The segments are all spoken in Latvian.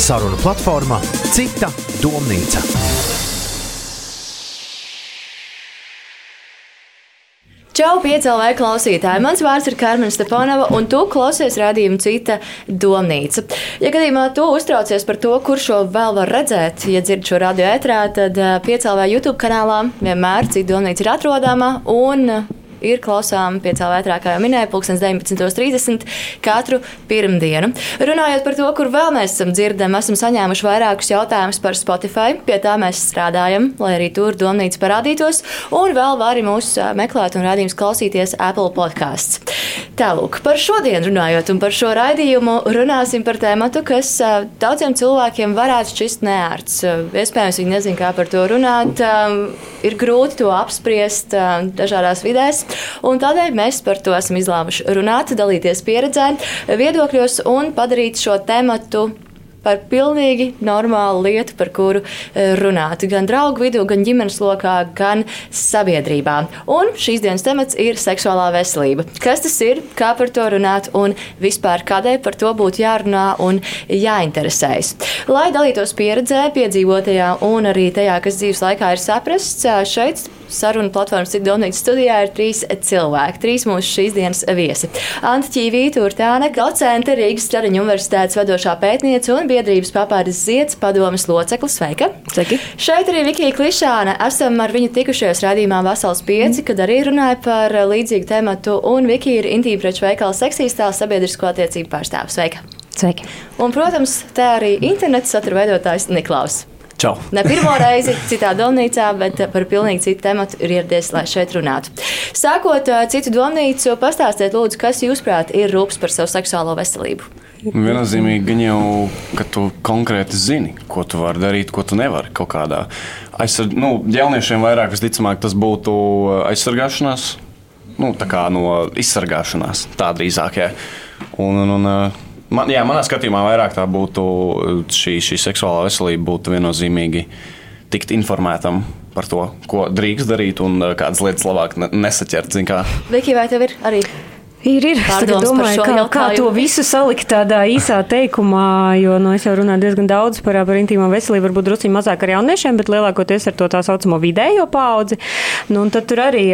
Sarunu platformā Cita domnīca. Čau, piecēlē klausītāji! Mans vārds ir Karmen Stepanova, un tu klausies rādījumu cita domnīca. Ja gadījumā tu uztraucies par to, kur šo vēl var redzēt, ja dzird šo radio ētrā, tad piecēlē YouTube kanālā vienmēr cita domnīca ir atrodama, un ir klausām piecā vētrā, kā jau minēju, pulkstens 19.30 katru pirmdienu. Runājot par to, kur vēl mēs esam dzirdami, esam saņēmuši vairākus jautājumus par Spotify. Pie tā mēs strādājam, lai arī tur domnīca parādītos, un vēl vari mūs meklēt un rādījums klausīties Apple podkāsts. Tālūk, par šodien runājot un par šo raidījumu runāsim par tēmatu, kas daudziem cilvēkiem varētu šķist neērts. Iespējams, viņi nezin, kā par to runāt. Ir grūti to apspriest dažādās vidēs. Un tādēļ mēs par to esam izlēmuši runāt, dalīties pieredzē, viedokļos un padarīt šo tematu par pilnīgi normālu lietu, par kuru e, runāt gan draugu vidū, gan ģimenes lokā, gan sabiedrībā. Un šīs dienas temats ir seksuālā veselība. Kas tas ir, kā par to runāt un vispār kādēļ par to būtu jārunā un jāinteresējas. Lai dalītos pieredzē, piedzīvotajā un arī tajā, kas dzīves laikā ir saprasts, šeit sarunu platformas Cik Donītas studijā ir trīs cilvēki, trīs mūsu šīs dienas viesi. Anta Čīvīta, Urtāne, docente, Rīgas Stradiņu universitātes vadošā pētniece un biedrības papāris Zieds padomas loceklis. Sveika! Sveiki! Šeit arī Vikija Klišāne. Esam ar viņu tikušies rādījumā Vasals 5, kad arī runāja par līdzīgu tematu, un Vikija ir intīma preču veikala seksīstā sabiedrisko attiecību pārstāvs. Sveika! Sveiki! Un, protams, tā arī interneta satura veidotājs Niklaus. Čau. Ne pirmo reizi citā domnīcā, bet par pilnīgi citu tematu ir ieradies, lai šeit runātu. Sākot citu domnīcu, pastāstiet, lūdzu, kas jūsuprāt ir rūpes par savu seksuālo veselību? Viennozīmīgi gan jau, ka tu konkrēti zini, ko tu vari darīt, ko tu nevari kaut kādā. Aizsard, nu, jauniešiem vairāk visticamāk tas būtu aizsargāšanās, nu, tā kā no izsargāšanās, tā drīzāk. Jā. Un, un, un, Man, jā, manā skatījumā vairāk tā būtu šī, šī seksuālā veselība, būtu viennozīmīgi tikt informētam par to, ko drīkst darīt un kādas lietas labāk nesaķert. Viki, vai tev ir arī? Ir, ir. Es domāju, kā, kā to visu salikt tādā īsā teikumā, jo nu, es jau runāju diezgan daudz par, par intīmo veselību, varbūt drusku mazāk ar jauniešiem, bet lielākoties ar to tā saucamo vidējo paudzi. Nu, tad tur arī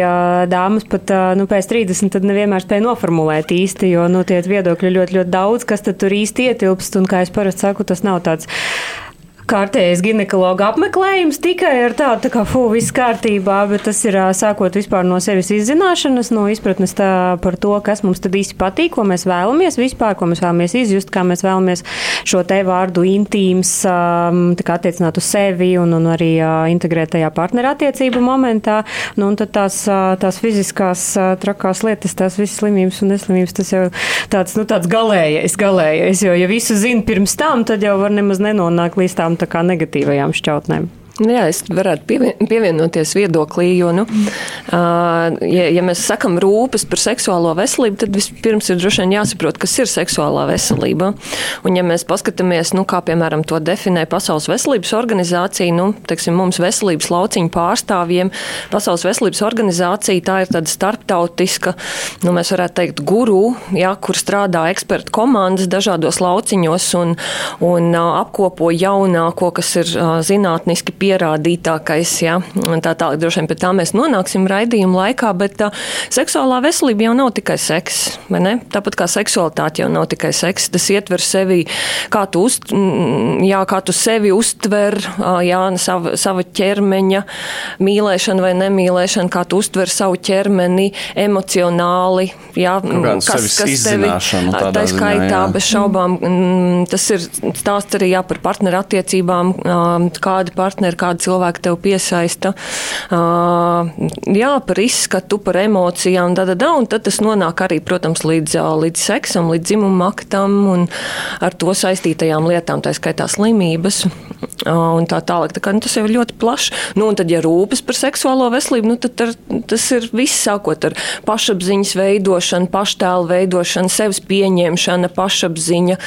dāmas pat nu, pēc 30 nevienmēr spēja noformulēt īsti, jo nu, tie viedokļi ļoti, ļoti daudz, kas tur īsti ietilpst. Un, kā es parasti saku, tas nav tāds kārtējs ginekologa apmeklējums tikai ar tādu, tā kā, fu, viss kārtībā, bet tas ir sākot vispār no sevis izzināšanas, no izpratnes tā, par to, kas mums tad īsti patīk, ko mēs vēlamies vispār, ko mēs vēlamies izjust, kā mēs vēlamies šo te vārdu intīms attiecināt uz sevi un, un arī integrēt tajā partnerattiecību momentā. Nu, un tad tās, tās fiziskās trakās lietas, tās visas slimības un neslimības, tas jau tāds, nu, tāds galējais, galējais, jo ja visu zina pirms tam, tad jau var nemaz nenonākt līdz tām negatīvajām šķautnēm. Nu jā, es varētu pievienoties viedoklī, jo, nu, ja, ja mēs sakam rūpes par seksuālo veselību, tad vispirms ir droši vien jāsaprot, kas ir seksuālā veselība. Un, ja mēs paskatāmies, nu, kā piemēram to definē Pasaules veselības organizācija, nu, teiksim, mums veselības lauciņu pārstāvjiem, Pasaules veselības organizācija tā ir tāda starptautiska, nu, mēs varētu teikt, guru, jā, kur strādā ekspertu komandas dažādos lauciņos un, un apkopo jaunāko, kas ir zinātniski pieejams pierādītākais. Ja? Tā tālāk droši vien pie tā mēs nonāksim raidījuma laikā, bet uh, seksuālā veselība jau nav tikai seks. Tāpat kā seksualitāte jau nav tikai seks. Tas ietver sevi, kā tu, uz, jā, kā tu sevi uztver, uh, jā, sava, sava ķermeņa mīlēšana vai nemīlēšana, kā tu uztver savu ķermeni emocionāli. Jā, kas, kas tevi tā skaitā bez šaubām. Tas ir stāsts arī jā, par partnerattiecībām, kādi partneri kāda cilvēka tev piesaista. Uh, jā, par izskatu, par emocijām, da, da, da, un tad tas nonāk arī, protams, līdz, līdz seksam, līdz dzimuma aktam un ar to saistītajām lietām, tā skaitā slimības un tā tālāk. Tā kā, nu, tas jau ir ļoti plašs. Nu, un tad, ja rūpes par seksuālo veselību, nu, tad ar, tas ir viss sākot ar pašapziņas veidošanu, paštēlu veidošanu, sevis pieņemšana, pašapziņa,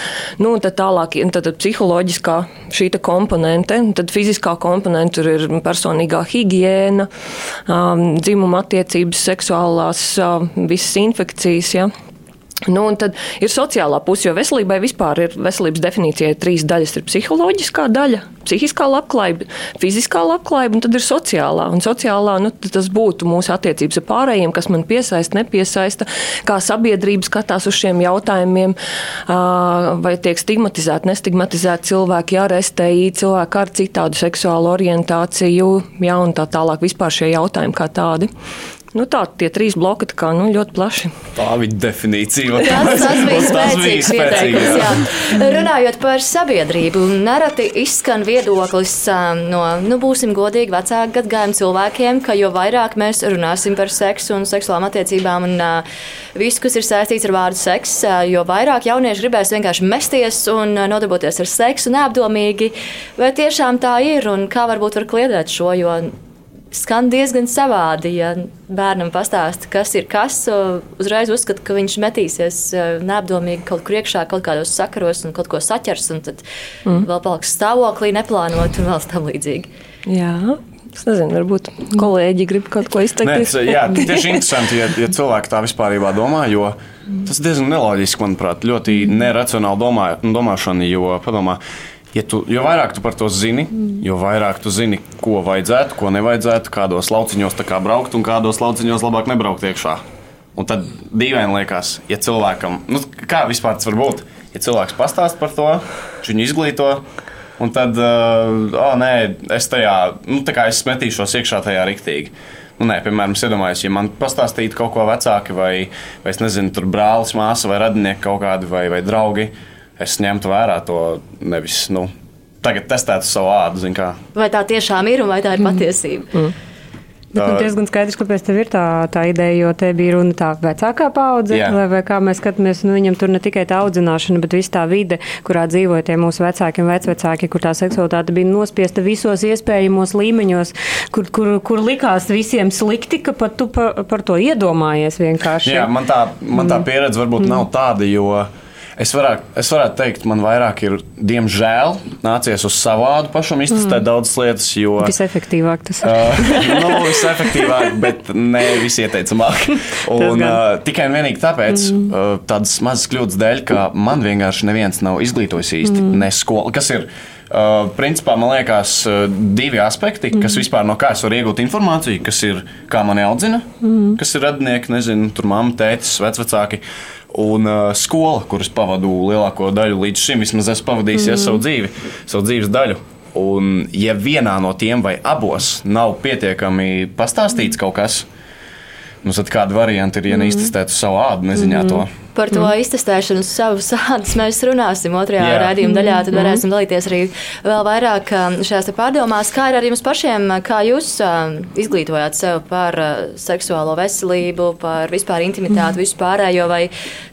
nu, un tad tālāk, un tad, tad psiholoģiskā šī komponente, tad fiziskā komponente tur ir personīgā higiēna, um, dzimuma attiecības, seksuālās uh, visas infekcijas. Ja? Nu, un tad ir sociālā puse, jo veselībai vispār ir veselības definīcijai trīs daļas. Ir psiholoģiskā daļa, psihiskā labklājība, fiziskā labklājība, un tad ir sociālā. Un sociālā nu, tas būtu mūsu attiecības ar pārējiem, kas man piesaista, nepiesaista, kā sabiedrība skatās uz šiem jautājumiem, vai tiek stigmatizēti, nestigmatizēti cilvēki, jā, STI, cilvēki ar citādu seksuālu orientāciju, jā, un tā tālāk vispār šie jautājumi kā tādi. Nu, tā tie trīs bloki tā kā, nu, ļoti plaši. Tā bija definīcija. Tas, tas bija spēcīgs ieteikums. Runājot par sabiedrību, nereti izskan viedoklis no, nu, būsim godīgi, vecāku gadgājumu cilvēkiem, ka jo vairāk mēs runāsim par seksu un seksuālām attiecībām un visu, kas ir saistīts ar vārdu seks, jo vairāk jaunieši gribēs vienkārši mesties un nodarboties ar seksu neapdomīgi. Vai tiešām tā ir un kā varbūt var kliedēt šo? Jo, skan diezgan savādi. Ja bērnam pastāsta, kas ir kas, uzreiz uzskata, ka viņš metīsies neapdomīgi kaut kur iekšā, kaut kādos sakaros un kaut ko saķers, un tad mm. vēl paliks stāvoklī neplānot un vēl tam līdzīgi. Jā. Es nezinu, varbūt kolēģi grib kaut ko izteikt. Jā, tieši interesanti, ja, ja cilvēki tā vispār domā, jo tas ir diezgan neloģiski, manuprāt, ļoti neracionāli domā, domāšana. Jo, padomā, Ja tu, jo vairāk tu par to zini, jo vairāk tu zini, ko vajadzētu, ko nevajadzētu, kādos lauciņos braukt un kādos lauciņos labāk nebraukt iekšā. Un tad dīvaini liekas, ja cilvēkam, nu, kā vispār tas var būt, ja cilvēks pastāst par to, viņu izglīto. Un tad, uh, oh, nē, es tajā, nu, tā kā es metīšos iekšā tajā riktīgi. Nu, nē, piemēram, es iedomājos, ja man pastāstītu kaut ko vecāki, vai, vai es nezinu, tur brālis, māsa vai radinieki kaut kādi, vai, vai draugi, uh, es ņemtu vērā to nevis. Nu, Tagad testēt savu ādu. Vai tā tiešām ir un vai tā ir mm. patiesība? Mm. Bet man diezgan skaidrs, kāpēc tev ir tā, tā ideja, jo te bija runa tā vecākā paudze, yeah. vai, vai kā mēs skatāmies, nu viņam tur ne tikai tā audzināšana, bet viss tā vide, kurā dzīvoja tie mūsu vecāki un vecvecāki, kur tā seksualitāte bija nospiesta visos iespējamos līmeņos, kur, kur, kur likās visiem slikti, ka pat tu par, par to iedomājies vienkārši. Jā, man tā, man tā mm. pieredze varbūt mm. nav tāda, jo. Es varētu, es varētu teikt, man vairāk ir, diemžēl, nācies uz savādu pašam iztestēt mm. daudzas lietas. Jo, visefektīvāk tas ir. uh, nu, visefektīvāk, bet ne visieteicamāk. Un, uh, tikai un vienīgi tāpēc, mm. uh, tādas mazas kļūdas dēļ, ka man vienkārši neviens nav izglītojis īsti mm. ne skola. Kas ir? Uh, principā man liekas, uh, divi aspekti, mm. kas vispār no kā es varu iegūt informāciju, kas ir kā mani audzina, mm. kas ir radinieki, nezinu, tur mamma, tētis, vecvecāki. Uh, Un uh, skola, kuras pavadu lielāko daļu līdz šim, vismaz esmu pavadījis mm. savu dzīvi, savu dzīves daļu. Un, ja vienā no tiem vai abos nav pietiekami pastāstīts kaut kas, nu, tad kāda varianta ir, ja neiztestētu savu ādu, neziņā mm. to. Par to mm. iztestēšanu savas sādas mēs runāsim otrajā Jā. raidījuma daļā. Tad mm. varēsim dalīties arī vēl vairāk um, šajās pārdomās, kā ir ar jums pašiem, kā jūs um, izglītojāt sev par uh, seksuālo veselību, par vispār intimitāti, mm. visu pārējo, vai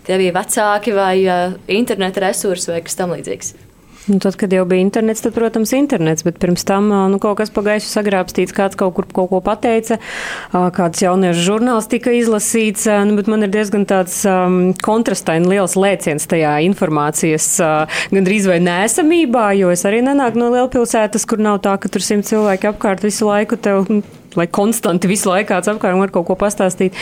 tie bija vecāki vai uh, interneta resursi vai kas tam līdzīgs. Nu, tad, kad jau bija internets, tad, protams, internets, bet pirms tam nu, kaut kas pagaisu sagrābstīts, kāds kaut kur kaut ko pateica, kāds jauniešu žurnāls tika izlasīts, nu, bet man ir diezgan tāds um, kontrastaini liels lēciens tajā informācijas uh, gandrīz vai nēsamībā, jo es arī nenāku no lielpilsētas, kur nav tā, ka tur simt cilvēki apkārt visu laiku tev lai konstanti visu laiku kāds apkārt var kaut ko pastāstīt.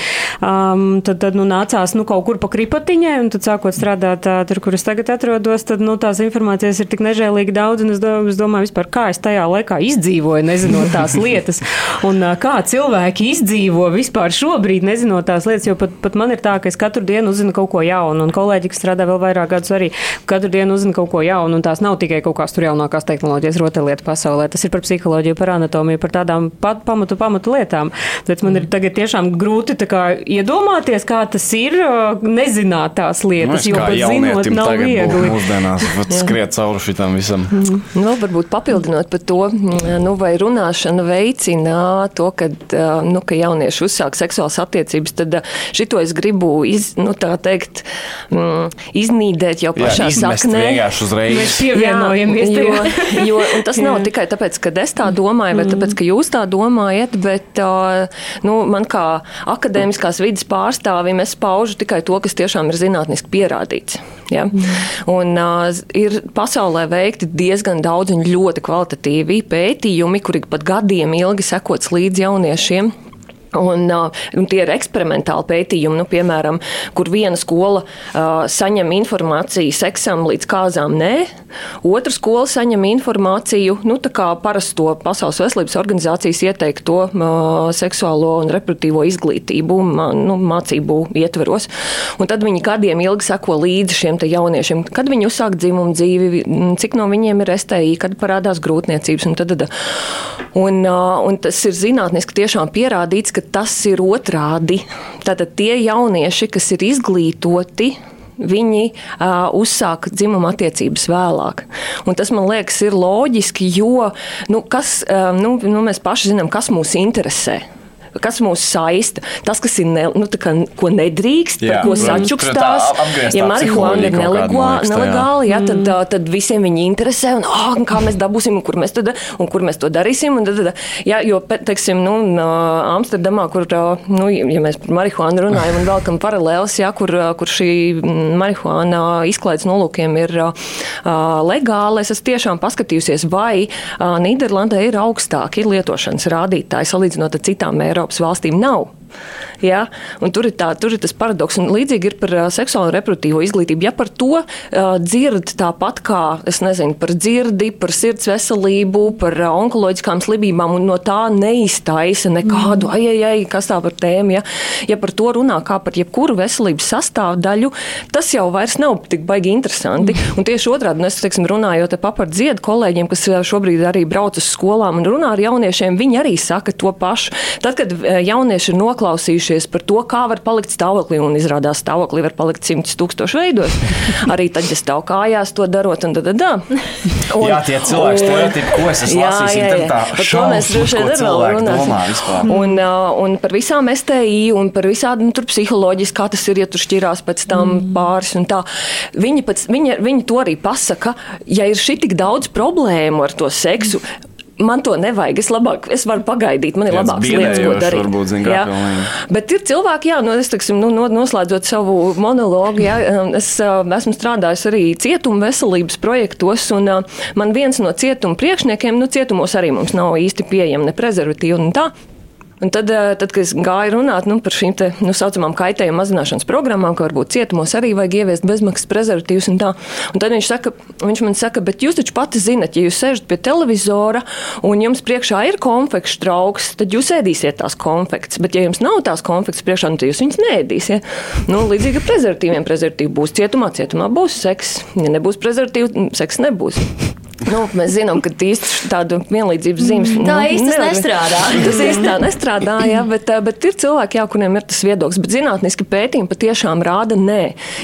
Um, tad, tad nu, nācās nu, kaut kur pa kripatiņai, un tad sākot strādāt tā, tur, kur es tagad atrodos, tad nu, tās informācijas ir tik nežēlīgi daudz, un es domāju, es domāju vispār, kā es tajā laikā izdzīvoju, nezinot tās lietas, un kā cilvēki izdzīvo vispār šobrīd, nezinot tās lietas, jo pat, pat man ir tā, ka es katru dienu uzzinu kaut ko jaunu, un kolēģi, kas strādā vēl vairāk gadus, arī katru dienu uzzina kaut ko jaunu, un tās nav tikai kaut kādas tur jaunākās tehnoloģijas rotaļlietu pasaulē. Tas ir par psiholoģiju, par anatomiju, par tādām pat pamatu pamatu lietām. Bet man ir tagad tiešām grūti kā, iedomāties, kā tas ir, nezināt tās lietas, nu, jo pat zinot, nav viegli. Mūsdienās skriet cauri šitam visam. Mm. Nu, varbūt papildinot par to, nu, vai runāšana veicina to, ka, nu, ka jaunieši uzsāk seksuālas attiecības, tad šito es gribu iz, nu, teikt, mm, iznīdēt jau pašā Jā, saknē. Mēs pievienojamies. Jā, jo, jo, un tas nav tikai tāpēc, ka es tā domāju, vai tāpēc, ka jūs tā domājat, bet nu, man kā akadēmiskās vidas pārstāvim es paužu tikai to, kas tiešām ir zinātniski pierādīts. Ja? Un, uh, ir pasaulē veikti diezgan daudz un ļoti kvalitatīvi pētījumi, kuri pat gadiem ilgi sekots līdz jauniešiem. Un, un tie ir eksperimentāli pētījumi, nu, piemēram, kur viena skola uh, saņem informāciju seksam līdz kāzām nē, otra skola saņem informāciju, nu, tā kā parasto Pasaules veselības organizācijas ieteikto uh, seksuālo un reproduktīvo izglītību, mā, nu, mācību ietveros. Un tad viņi gadiem ilgi seko līdzi šiem jauniešiem, kad viņi uzsāk dzimumu dzīvi, cik no viņiem ir STI, kad parādās grūtniecības. Un, tad, un, uh, un tas ir zinātniski tiešām pierādīts, ka tas ir otrādi. Tātad tie jaunieši, kas ir izglītoti, viņi uh, uzsāk dzimuma attiecības vēlāk. Un tas man liekas, ir loģiski, jo nu, kas, uh, nu, nu, mēs paši zinām, kas mūs interesē kas mūs saista, tas, kas ir, ne, nu, kā, ko nedrīkst, jā. par ko sačukstās. Ja marihuāna ir nelegāla, jā, tad, mm. tad visiem viņi interesē, un oh, kā mēs dabūsim, un kur mēs, tad, un kur mēs to darīsim. Un, tad, tad, jā, jo, teiksim, nu, Amsterdamā, kur, nu, ja mēs par marihuānu runājam un velkam paralēlis, jā, kur, kur šī marihuāna izklaides nolūkiem ir legāla, es esmu tiešām paskatījusies, vai Nīderlandē ir augstāki lietošanas rādītāji salīdzinot ar citām Eiropas Eiropas valstīm nav. Ja? Un tur, ir tā, tur ir tas paradoks. Un līdzīgi ir par seksuālo un reproduktīvo izglītību. Ja par to uh, dzird tāpat kā, es nezinu, par dzirdi, par sirds veselību, par uh, onkoloģiskām slimībām, un no tā neiztaisa nekādu, mm. ai, ai, kas tā par tēmu. Ja? ja par to runā kā par jebkuru veselības sastāvdaļu, tas jau vairs nav tik baigi interesanti. Mm. Un tieši otrādi, un es teiksim, runāju par dziedu kolēģiem, kas šobrīd arī brauc uz skolām un runā ar jauniešiem, viņi arī saka to pašu. Tad, kad jaunieši ir noklausījušies, nobežījušies par to, kā var palikt stāvoklī. Un izrādās, stāvoklī var palikt simtus tūkstošu veidos. Arī tad, ja stāv kājās, to darot. Un, tad, tad, un, jā, tie cilvēki stereotipi, ko es esmu lasījis. Par to mēs droši vien vēl runāsim. Un, un par visām STI un par visādi nu, psiholoģiski, kā tas ir, ja tur šķirās pēc tam mm. pāris un tā. Viņi, pēc, viņi, viņi to arī pasaka, ja ir šī tik daudz problēmu ar to seksu. Mm man to nevajag. Es, labāk, es varu pagaidīt, man ir labākas lietas, ko darīt. Varbūt, zin, jā. Bet ir cilvēki, jā, nu, es, teiksim, nu, noslēdzot savu monologu, jā, um, es uh, esmu strādājis arī cietuma veselības projektos, un uh, man viens no cietuma priekšniekiem, nu, cietumos arī mums nav īsti pieejama ne prezervatīva un tā. Un tad, eh, tad, kad es gāju runāt nu, par šīm tā nu, saucamām kaitējuma mazināšanas programmām, ka varbūt cietumos arī vajag ieviest bezmaksas prezervatīvus un tā, un tad viņš, saka, viņš man saka, bet jūs taču pati zinat, ja jūs sēžat pie televizora un jums priekšā ir konfekts trauks, tad jūs ēdīsiet tās konfekts. Bet, ja jums nav tās konfekts priekšā, nu, tad jūs viņus neēdīsiet. Nu, līdzīgi ar prezervatīviem. Prezervatīvi būs cietumā, cietumā būs seks. Ja nebūs prezervatīvi, seks nebūs. Nu, mēs zinām, ka īsti tādu vienlīdzības zīmes tā nu, īsti nevar. nestrādā. Tas īsti tā nestrādā, jā, bet, bet ir cilvēki, jā, kuriem ir tas viedoklis. Bet zinātniski pētījumi patiešām rāda, nē,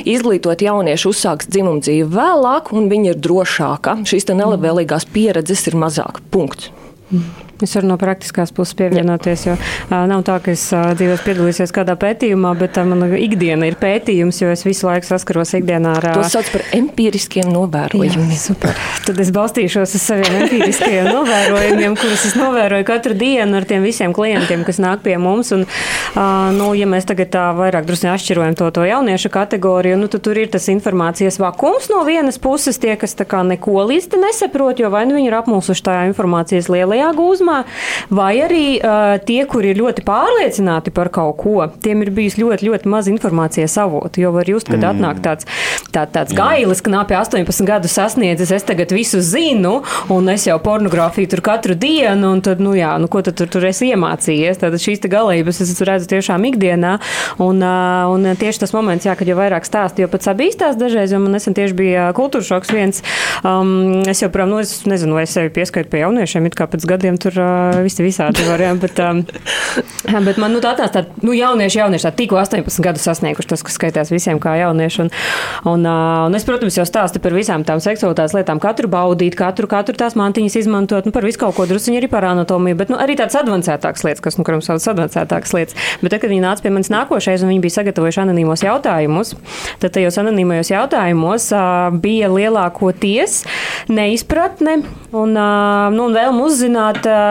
izglītot jauniešu uzsāks dzimumu dzīvi vēlāk, un viņi ir drošāka. Šīs nelabvēlīgās pieredzes ir mazāk. Punkts. Mm. Es varu no praktiskās puses pievienoties, jo uh, nav tā, ka es uh, dzīvos piedalīsies kādā pētījumā, bet uh, mana ikdiena ir pētījums, jo es visu laiku saskaros ikdienā ar. Uh, to sauc par empiriskiem novērojumiem. Jā, super. Tad es balstīšos uz saviem empiriskajiem novērojumiem, kurus es novēroju katru dienu ar tiem visiem klientiem, kas nāk pie mums. Un, uh, nu, ja mēs tagad tā vairāk drusku atšķirojam to, to jauniešu kategoriju, nu, tad tur ir tas informācijas vakums no vienas puses, tie, kas neko līdzi nesaprot, jo vai nu viņi ir apmulsuši tajā informācijas lielajā gūzmā, jomā, vai arī uh, tie, kuri ir ļoti pārliecināti par kaut ko, tiem ir bijis ļoti, ļoti maz informācijas avotu. Jo var just, kad mm. atnāk tāds, tā, tāds gailis, ka nāk pie 18 gadu sasniedzis, es tagad visu zinu, un es jau pornogrāfiju tur katru dienu, un tad, nu jā, nu ko tad tur, tur esi iemācījies? Tad šīs galības es redzu tiešām ikdienā, un, uh, un tieši tas moments, jā, kad jau vairāk stāst, jo pats abīstās dažreiz, jo man nesen tieši bija kultūra šoks viens, um, es joprojām, nu, es nezinu, vai es sevi pieskaitu pie jauniešiem, it kā pēc gadiem tur visi visādi varianti. Bet, um, bet man nu, tā tāds tā, nu, jaunieši, jaunieši tā tikko 18 gadus sasnieguši tas, kas skaitās visiem kā jaunieši. Un, un, uh, un es, protams, jau stāstu par visām tām seksualitātes lietām, katru baudīt, katru, katru tās mantiņas izmantot, nu, par visu kaut ko drusciņu arī par anatomiju, bet nu, arī tādas advancētākas lietas, kas, nu, kurām sauc advancētākas lietas. Bet, tad, kad viņi nāca pie manis nākošais un viņi bija sagatavojuši anonīmos jautājumus, tad tajos anonīmajos jautājumos uh, bija lielākoties neizpratne un, uh, nu, un vēlme uzzināt, uh,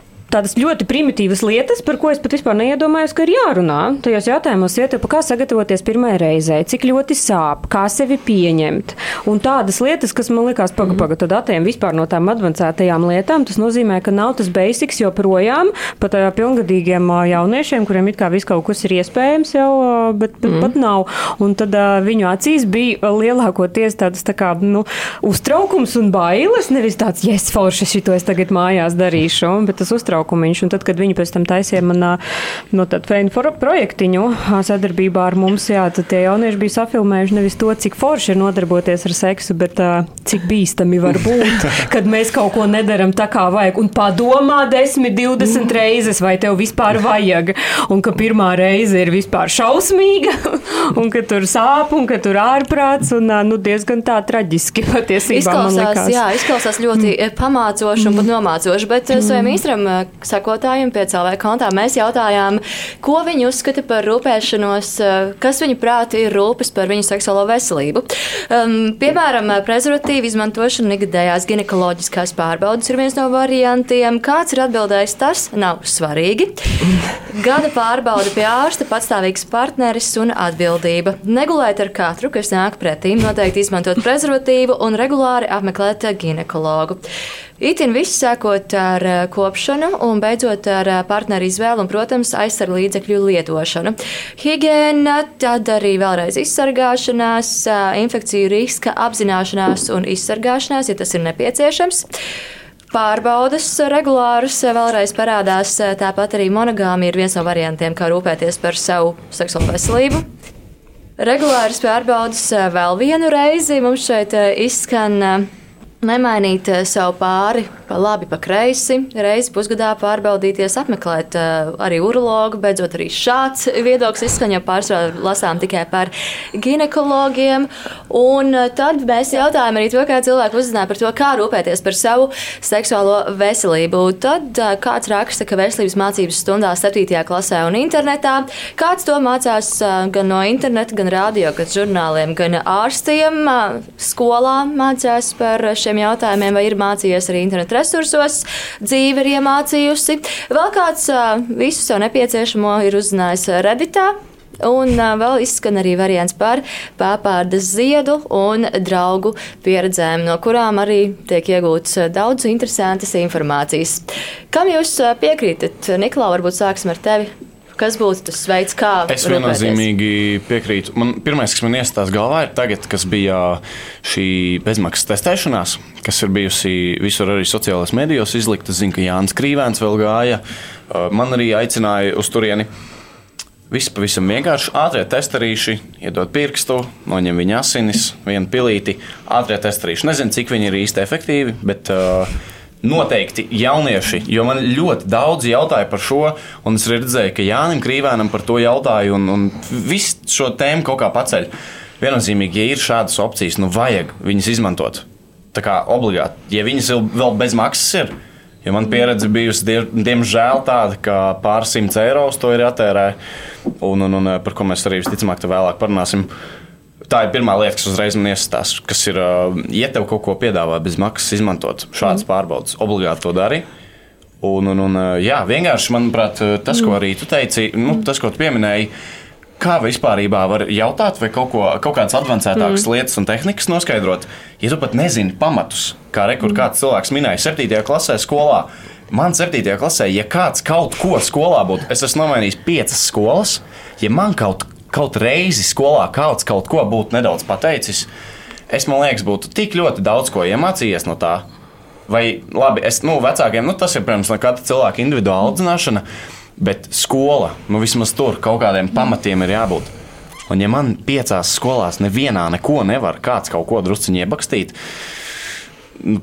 tādas ļoti primitīvas lietas, par ko es pat vispār neiedomājos, ka ir jārunā. Tajos jautājumos iet par kā sagatavoties pirmajai reizei, cik ļoti sāp, kā sevi pieņemt. Un tādas lietas, kas man likās, pagaidi, paga, tad atējām vispār no tām advancētajām lietām, tas nozīmē, ka nav tas basics joprojām pat uh, pilngadīgiem uh, jauniešiem, kuriem it kā viss kaut kas ir iespējams jau, uh, bet, bet mm. pat nav. Un tad uh, viņu acīs bija lielākoties tādas tā kā, nu, uztraukums un bailes, nevis tāds, yes, forši, šito es tagad mājās darīšu, bet tas uztraukumiņš. Un tad, kad viņi pēc tam taisīja manā no tādu projektiņu sadarbībā ar mums, jā, tad tie jaunieši bija safilmējuši nevis to, cik forši ir nodarboties ar seksu, bet uh, cik bīstami var būt, kad mēs kaut ko nedaram tā kā vajag. Un padomā 10, 20 reizes, vai tev vispār vajag. Un ka pirmā reize ir vispār šausmīga, un ka tur sāp, un ka tur ārprāts, un nu, diezgan tā traģiski patiesībā. Izklausās, jā, izklausās ļoti mm. pamācoši un pat nomācoši, bet mm. saviem īstram sekotājiem pie CLV kontā mēs jautājām, ko viņi uzskata par rūpēšanos, kas viņi prāti ir rūpes par viņu seksuālo veselību. Um, piemēram, prezervatīvu izmantošana negadējās ginekoloģiskās pārbaudas ir viens no variantiem. Kāds ir atbildējis, tas nav svarīgi. Gada pārbauda pie ārsta, patstāvīgs partneris un atbildība. Negulēt ar katru, kas nāk pretī, noteikti izmantot prezervatīvu un regulāri apmeklēt ginekologu. Itin viss sākot ar eh, kopšanu un beidzot ar eh, partneru izvēlu un, protams, aizsargu līdzekļu lietošanu. Higiēna, tad arī vēlreiz izsargāšanās, eh, infekciju riska apzināšanās un izsargāšanās, ja tas ir nepieciešams. Pārbaudas regulārus vēlreiz parādās, tāpat arī monogāmija ir viens no variantiem, kā rūpēties par savu seksuālo veselību. Regulāras pārbaudas vēl vienu reizi mums šeit izskan nemainīt eh, savu pāri pa labi, pa kreisi, reizi pusgadā pārbaudīties, apmeklēt uh, arī urologu. Beidzot, arī šāds viedoklis izskan, jo pārsvarā lasām tikai par ginekologiem. Un uh, tad mēs jautājām arī to, kā cilvēki uzzināja par to, kā rūpēties par savu seksuālo veselību. Tad kāds raksta, ka veselības mācības stundās 7. klasē un internetā. Kāds to mācās gan no interneta, gan radio, gan žurnāliem, gan ārstiem. Skolā mācās par šiem jautājumiem, vai ir mācījies arī interneta resursos, dzīve ir iemācījusi. Vēl kāds visu savu nepieciešamo ir uzzinājis Redditā. Un vēl izskan arī variants par pāpārdas ziedu un draugu pieredzēm, no kurām arī tiek iegūts daudz interesantas informācijas. Kam jūs piekrītat? Niklā, varbūt sāksim ar tevi. Kas būtu tas veids, kā es viennozīmīgi piekrītu? Man, pirmais, kas man iestās galvā, ir tagad, kas bija šī bezmaksas testēšanās, kas ir bijusi visur arī sociālajās medijos izlikta. Zinu, ka Jānis Krīvēns vēl gāja. Man arī aicināja uz turieni. Viss pavisam vienkārši. Ātrie testarīši, iedod pirkstu, noņem viņa asinis, vienu pilīti. Ātrie testarīši. Nezinu, cik viņi ir īsti efektīvi, bet uh, Noteikti jaunieši, jo man ļoti daudz jautāja par šo, un es redzēju, ka Jānis Krīvēnam par to jautāja, un, un visu šo tēmu kaut kā paceļ. Viennozīmīgi, ja ir šādas opcijas, nu vajag viņas izmantot. Tā kā obligāti, ja viņas vēl bez maksas ir, jo man pieredze bijusi, die, diemžēl, tāda, ka pāris simts eiro uz to ir jātērē, un, un, un par ko mēs arī visticamāk vēlāk parunāsim. Uh, Tā ir pirmā lieta, kas uzreiz man iestāsta, kas ir, ja tev kaut ko piedāvā bez maksas, izmantot šādas mm. pārbaudas, obligāti to dari. Un, un, un, jā, vienkārši, manuprāt, tas, ko arī tu teici, nu, tas, ko tu pieminēji, kā vispār var jautāt, vai kaut, ko, kaut kādas avansētākas mm. lietas un tehnikas noskaidrot, ja tu pat nezini pamatus, kā rekur kāds cilvēks minēja 7. klasē skolā. Man 7. klasē, ja kāds kaut ko skolā būtu, es esmu nomainījis piecas skolas, ja man kaut kaut reizi skolā kāds kaut ko būtu nedaudz pateicis, es man liekas, būtu tik ļoti daudz ko iemācījies no tā. Vai labi, es, nu, vecākiem, nu, tas ir, protams, no katra cilvēka individuāla audzināšana, bet skola, nu, vismaz tur kaut kādiem pamatiem ir jābūt. Un, ja man piecās skolās nevienā neko nevar kāds kaut ko drusciņi iebakstīt, tad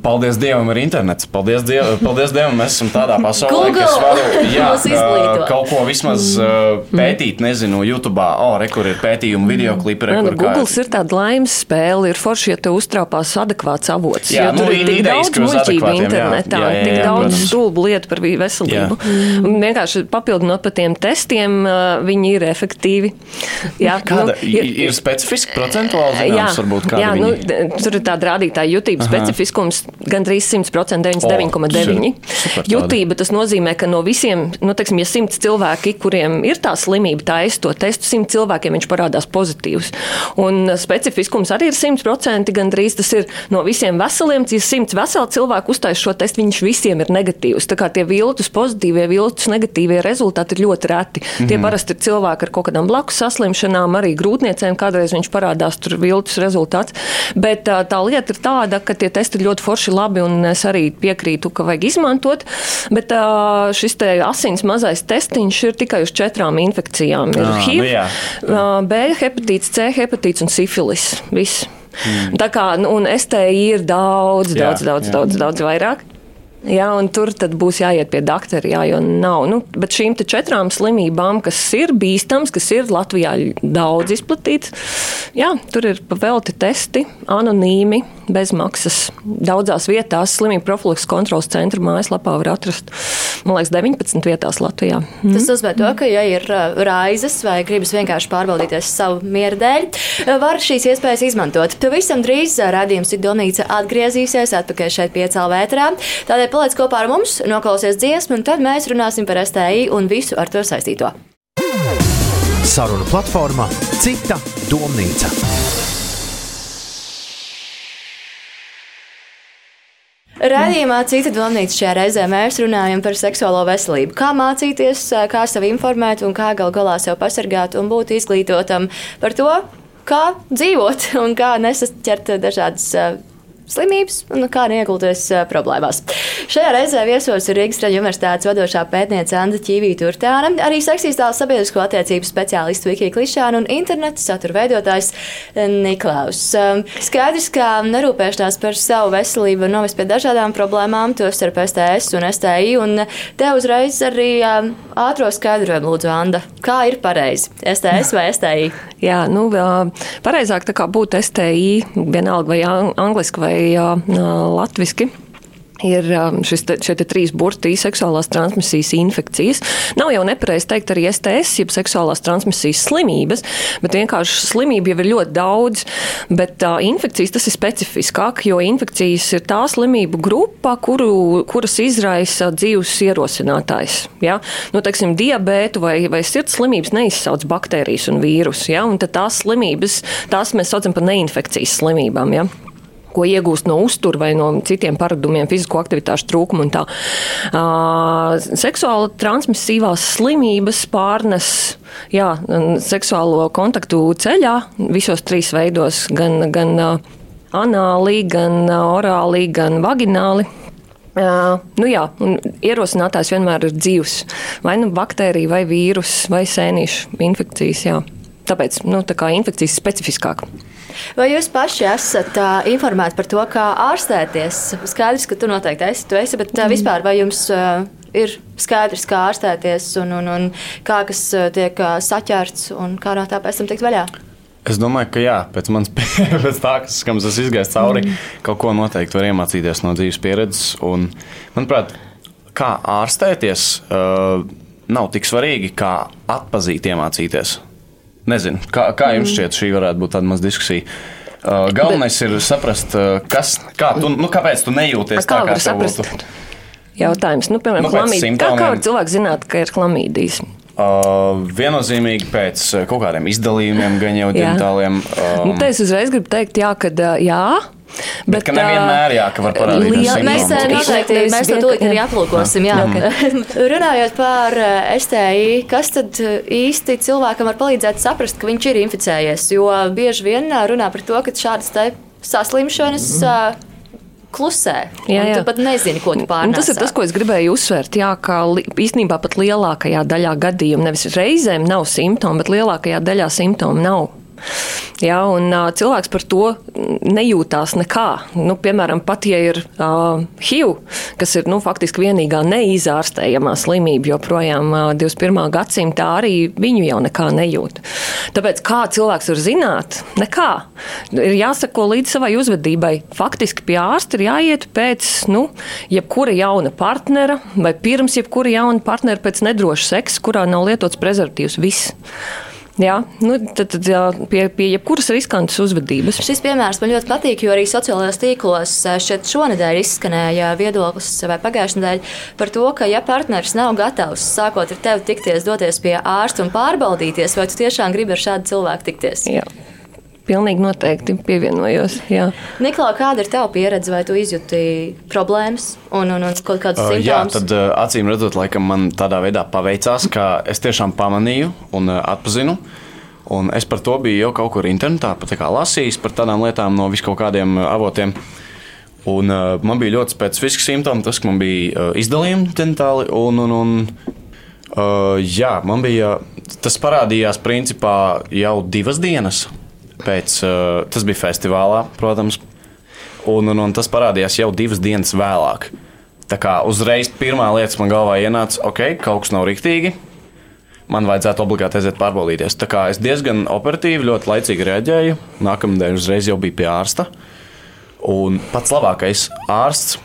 paldies Dievam, ir internets. Paldies, Diev, paldies Dievam, mēs esam tādā pasaulē, Google. kas varu jā, kaut ko vismaz uh, pētīt. Nezinu, YouTube, oh, re, kur ir pētījumi, video klipi. Re, nu, Google ir tāda laimes spēle, ir forši, ja te uztraupās adekvāts avots. Jā, nu, tur ir tik daudz muļķību internetā, jā, jā, jā, tik daudz stulbu lietu par veselību. Jā. Un vienkārši papildinot par tiem testiem, viņi ir efektīvi. Jā, Kāda nu, ir, ir specifiski procentuāli zināms, jā, varbūt kāda jā, nu, tur ir tāda rādītāja jutība specifiska dzirdams gandrīz 100%, 99,9%. Jutība tas nozīmē, ka no visiem, nu, teiksim, ja simts cilvēki, kuriem ir tā slimība, taisa to testu, simt cilvēkiem viņš parādās pozitīvs. Un specifiskums arī ir 100%, gandrīz tas ir no visiem veseliem. Ja simts veseli cilvēki uztais šo testu, viņš visiem ir negatīvs. Tā kā tie viltus pozitīvie, viltus negatīvie rezultāti ir ļoti reti. Mm -hmm. Tie parasti ir cilvēki ar kaut kādām blakus saslimšanām, arī grūtniecēm kādreiz viņš parādās tur viltus rezultāts. Bet tā, tā lieta ir tāda, ka tie testi ir ļoti forši labi, un es arī piekrītu, ka vajag izmantot. Bet tā, šis asins mazais testiņš ir tikai uz četrām infekcijām. Ir ah, HIV, nu B, hepatīts C, hepatīts un sifilis. Viss. Mm. Tā kā, nu, STI ir daudz, jā, daudz, daudz, jā. daudz, daudz vairāk. Un tur būs jāiet pie doktora, jā, jo nav. Nu, bet šīm četrām slimībām, kas ir bīstamas, kas ir Latvijā daudz izplatītas, tur ir pavelti testi, anonīmi, bez maksas. Daudzās vietās slimību profilaks kontrolas centra mājaslapā var atrast, man liekas, 19 vietās Latvijā. Mm. Tas nozīmē to, ka, ja ir uh, raizes vai gribas vienkārši pārbaudīties savu mieru dēļ, var šīs iespējas izmantot. Pavisam drīz uh, rādījums ir Donīca atgriezīsies atpakaļ šeit piecēl vētrā. Tādēļ Tādēļ paliec kopā ar mums, noklausies dziesmu, un tad mēs runāsim par STI un visu ar to saistīto. Saruna platforma Cita domnīca. Radījumā cita domnīca šajā reizē mēs runājam par seksuālo veselību. Kā mācīties, kā sevi informēt un kā gal galā sev pasargāt un būt izglītotam par to, kā dzīvot un kā nesaķert dažādas slimības un kā neiekulties problēmās. Šajā reizē viesos ir Rīgas Traģa universitātes vadošā pētniece Anna Čīvīta Turtāna, arī seksistāla sabiedrisko attiecību speciālists Viki Klišāna un interneta satura veidotājs Niklaus. Skaidrs, ka nerūpēšanās par savu veselību novest pie dažādām problēmām, tostarp STS un STI, un te uzreiz arī ātro skaidrojumu lūdzu, Anda. Kā ir pareizi? STS vai STI? Jā, nu, pareizāk tā kā būtu STI, vienalga vai angliski vai latviski ir šis te, šie te trīs burti - seksuālās transmisijas infekcijas. Nav jau nepareizi teikt arī STS, jeb seksuālās transmisijas slimības, bet vienkārši slimību jau ir ļoti daudz. Bet uh, infekcijas tas ir specifiskāk, jo infekcijas ir tā slimību grupa, kuru, kuras izraisa dzīves ierosinātājs. Ja? Nu, teiksim, diabētu vai, vai sirds slimības neizsauc baktērijas un vīrusu. Ja? Un tās slimības, tās mēs saucam par neinfekcijas slimībām. Ja? Ko iegūst no uztura vai no citiem paradumiem, fizisko aktivitāšu trūkuma un tā. Uh, seksuāli transmisīvās slimības pārnes jā, seksuālo kontaktu ceļā visos trīs veidos, gan, gan uh, anāli, gan uh, orāli, gan vagināli. Uh, nu jā, ierosinātājs vienmēr ir dzīves. Vai nu baktērija, vai vīrus, vai sēnīšu infekcijas. Jā. Tāpēc nu, tā infekcijas specifiskāk. Vai jūs paši esat uh, informēti par to, kā ārstēties? Skaidrs, ka tu noteikti esi, tu esi bet uh, vispār vai jums uh, ir skaidrs, kā ārstēties un, un, un kā kas tiek saķerts un kā no tā pēc tam tikt vaļā? Es domāju, ka jā, pēc manas pēc tā, kas, es esmu izgājis cauri, mm. kaut ko noteikti var iemācīties no dzīves pieredzes. Un, manuprāt, kā ārstēties, uh, nav tik svarīgi, kā atpazīt, iemācīties. Nezinu, kā, kā jums šķiet, šī varētu būt tāda maza diskusija. Uh, galvenais Bet... ir saprast, uh, kas, kā tu, nu, kāpēc tu nejūties kā, tā, kā tev būtu. Jautājums, nu, piemēram, nu, klamīdijas. Kā, kā var cilvēks zināt, ka ir klamīdijas? Uh, viennozīmīgi pēc uh, kaut kādiem izdalījumiem, gan jau ģenitāliem. Um, nu, te es uzreiz gribu teikt, jā, ka jā, Bet, bet nevienmēr jā, ka var parādīties. Jā, mēs noteikti mēs to tūlīt arī aplūkosim. Jā. Jā. Runājot par STI, kas tad īsti cilvēkam var palīdzēt saprast, ka viņš ir inficējies? Jo bieži vien runā par to, ka šādas saslimšanas. Mm klusē. Jā, jā. Tu pat nezini, ko tu pārnēsi. Tas ir tas, ko es gribēju uzsvērt. Jā, ka īstenībā pat lielākajā daļā gadījumu nevis reizēm nav simptomu, bet lielākajā daļā simptomu nav. Ja, un, uh, cilvēks par to nejūtās nekā. Nu, piemēram, pat ja ir uh, HIV, kas ir nu, faktiski vienīgā neizārstējamā slimība, joprojām uh, 21. gadsimtā arī viņu jau nekā nejūt. Tāpēc kā cilvēks var zināt? Nekā. Ir jāsako līdz savai uzvedībai. Faktiski pie ārsta ir jāiet pēc nu, jebkura jauna partnera vai pirms jebkura jauna partnera pēc nedroša seksa, kurā nav lietots prezervatīvs. Viss. Jā, nu, tad, tad jā, pie, pie jebkuras riskantas uzvedības. Šis piemērs man ļoti patīk, jo arī sociālajos tīklos šeit šonadēļ izskanēja viedoklis vai pagājušajā nedēļā par to, ka ja partneris nav gatavs sākot ar tevi tikties, doties pie ārsta un pārbaudīties, vai tu tiešām gribi ar šādu cilvēku tikties. Jā. Pilnīgi noteikti pievienojos. Jā. Niklā, kāda ir tava pieredze, vai tu izjūti problēmas un, un, un kaut simptomus? Uh, jā, tad uh, acīm redzot, laikam man tādā veidā paveicās, ka es tiešām pamanīju un uh, atpazinu. Un es par to biju jau kaut kur internetā lasījis par tādām lietām no viskaut kādiem avotiem. Un, uh, man bija ļoti specifiski simptomi, tas, ka man bija uh, izdalījumi dentāli. Un, un, un, uh, jā, man bija tas parādījās principā jau divas dienas pēc, uh, tas bija festivālā, protams, un, un, un tas parādījās jau divas dienas vēlāk. Tā kā uzreiz pirmā lieta man galvā ienāca, ok, kaut kas nav rīktīgi. Man vajadzētu obligāti aiziet pārbaudīties. Tā kā es diezgan operatīvi, ļoti laicīgi reaģēju. Nākamnedēļ uzreiz jau biju pie ārsta. Un pats labākais ārsts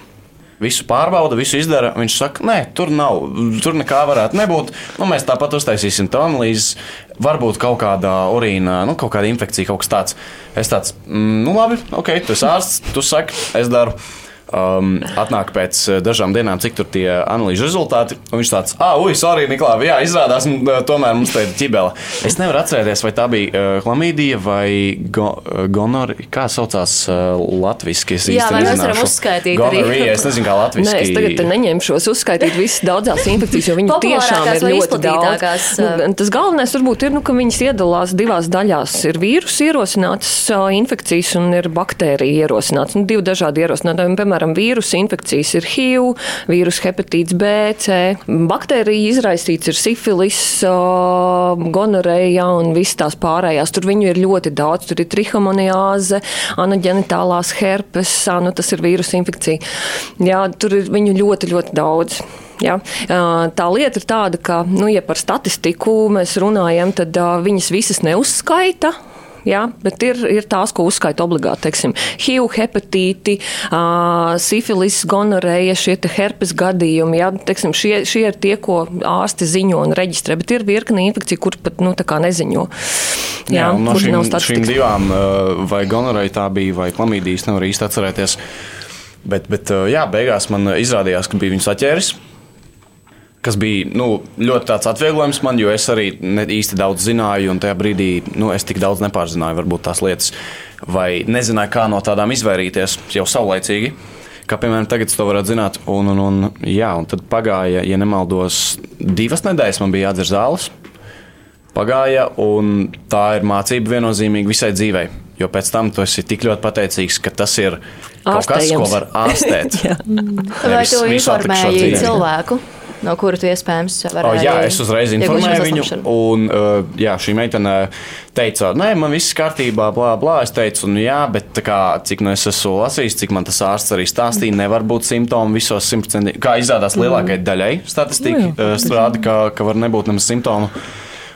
visu pārbauda, visu izdara. Viņš saka, nē, tur nav, tur nekā varētu nebūt. Nu, mēs tāpat uztaisīsim to analīzi. Varbūt kaut kāda urīna, nu, kaut kāda infekcija, kaut kas tāds. Es tāds, mm, nu, labi, ok, tu esi ārsts, tu saki, es daru um, atnāk pēc uh, dažām dienām, cik tur tie analīžu rezultāti. Viņš tāds, ah, ui, sorry, Niklāvi, jā, izrādās, uh, tomēr mums te ir ķibele. Es nevaru atcerēties, vai tā bija uh, klamīdija vai go, uh, gonori, kā saucās uh, latviski. Es jā, vai mēs varam uzskaitīt gonorrhea, arī. Es nezinu, kā latviski. Nē, es tagad neņemšos uzskaitīt visas daudzās infekcijas, jo viņu tiešām ir ļoti daudz. Nu, tas galvenais varbūt ir, nu, ka viņas iedalās divās daļās. Ir vīrusu ierosinātas uh, infekcijas un ir baktērija ierosinātas. Nu, divi dažādi ierosinātāji. Piemēram, piemēram, vīrusu infekcijas ir HIV, vīrusu hepatīts B, C, baktērija izraisīts ir sifilis, gonoreja un visas tās pārējās. Tur viņu ir ļoti daudz. Tur ir trihomoniāze, anaģenitālās herpes, nu, tas ir vīrusu infekcija. Jā, tur ir viņu ļoti, ļoti daudz. Ja? Tā lieta ir tāda, ka, nu, ja par statistiku mēs runājam, tad viņas visas neuzskaita jā, bet ir, ir tās, ko uzskaita obligāti, teiksim, HIV, hepatīti, uh, sifilis, gonoreja, šie herpes gadījumi, jā, teiksim, šie, šie ir tie, ko ārsti ziņo un reģistrē, bet ir virkni infekcija, kur pat, nu, tā kā neziņo. Jā, jā no šīm, šīm divām, vai gonoreja tā bija, vai klamīdijas, nevar īsti atcerēties. Bet, bet jā, beigās man izrādījās, ka bija viņu saķēris kas bija nu, ļoti tāds atvieglojums man, jo es arī ne īsti daudz zināju, un tajā brīdī nu, es tik daudz nepārzināju, varbūt tās lietas, vai nezināju, kā no tādām izvairīties jau saulaicīgi. Kā piemēram, tagad to varētu zināt, un, un, un, jā, un tad pagāja, ja nemaldos, divas nedēļas man bija jādzer zāles. Pagāja, un tā ir mācība viennozīmīgi visai dzīvei. Jo pēc tam tu esi tik ļoti pateicīgs, ka tas ir kaut kas, ko var ārstēt. Vai tu informēji cilvēku? No kura tu iespējams varēji. Oh, jā, es uzreiz informēju viņu. Un, uh, jā, šī meitene teica, nē, man viss kārtībā, blā, blā. Es teicu, nu jā, bet kā, cik nu es esmu lasījis, cik man tas ārsts arī stāstīja, nevar būt simptomi visos simtprocentīgi. Kā izrādās lielākajai daļai statistika nu, uh, strāda, ka, ka var nebūt nemaz simptomu.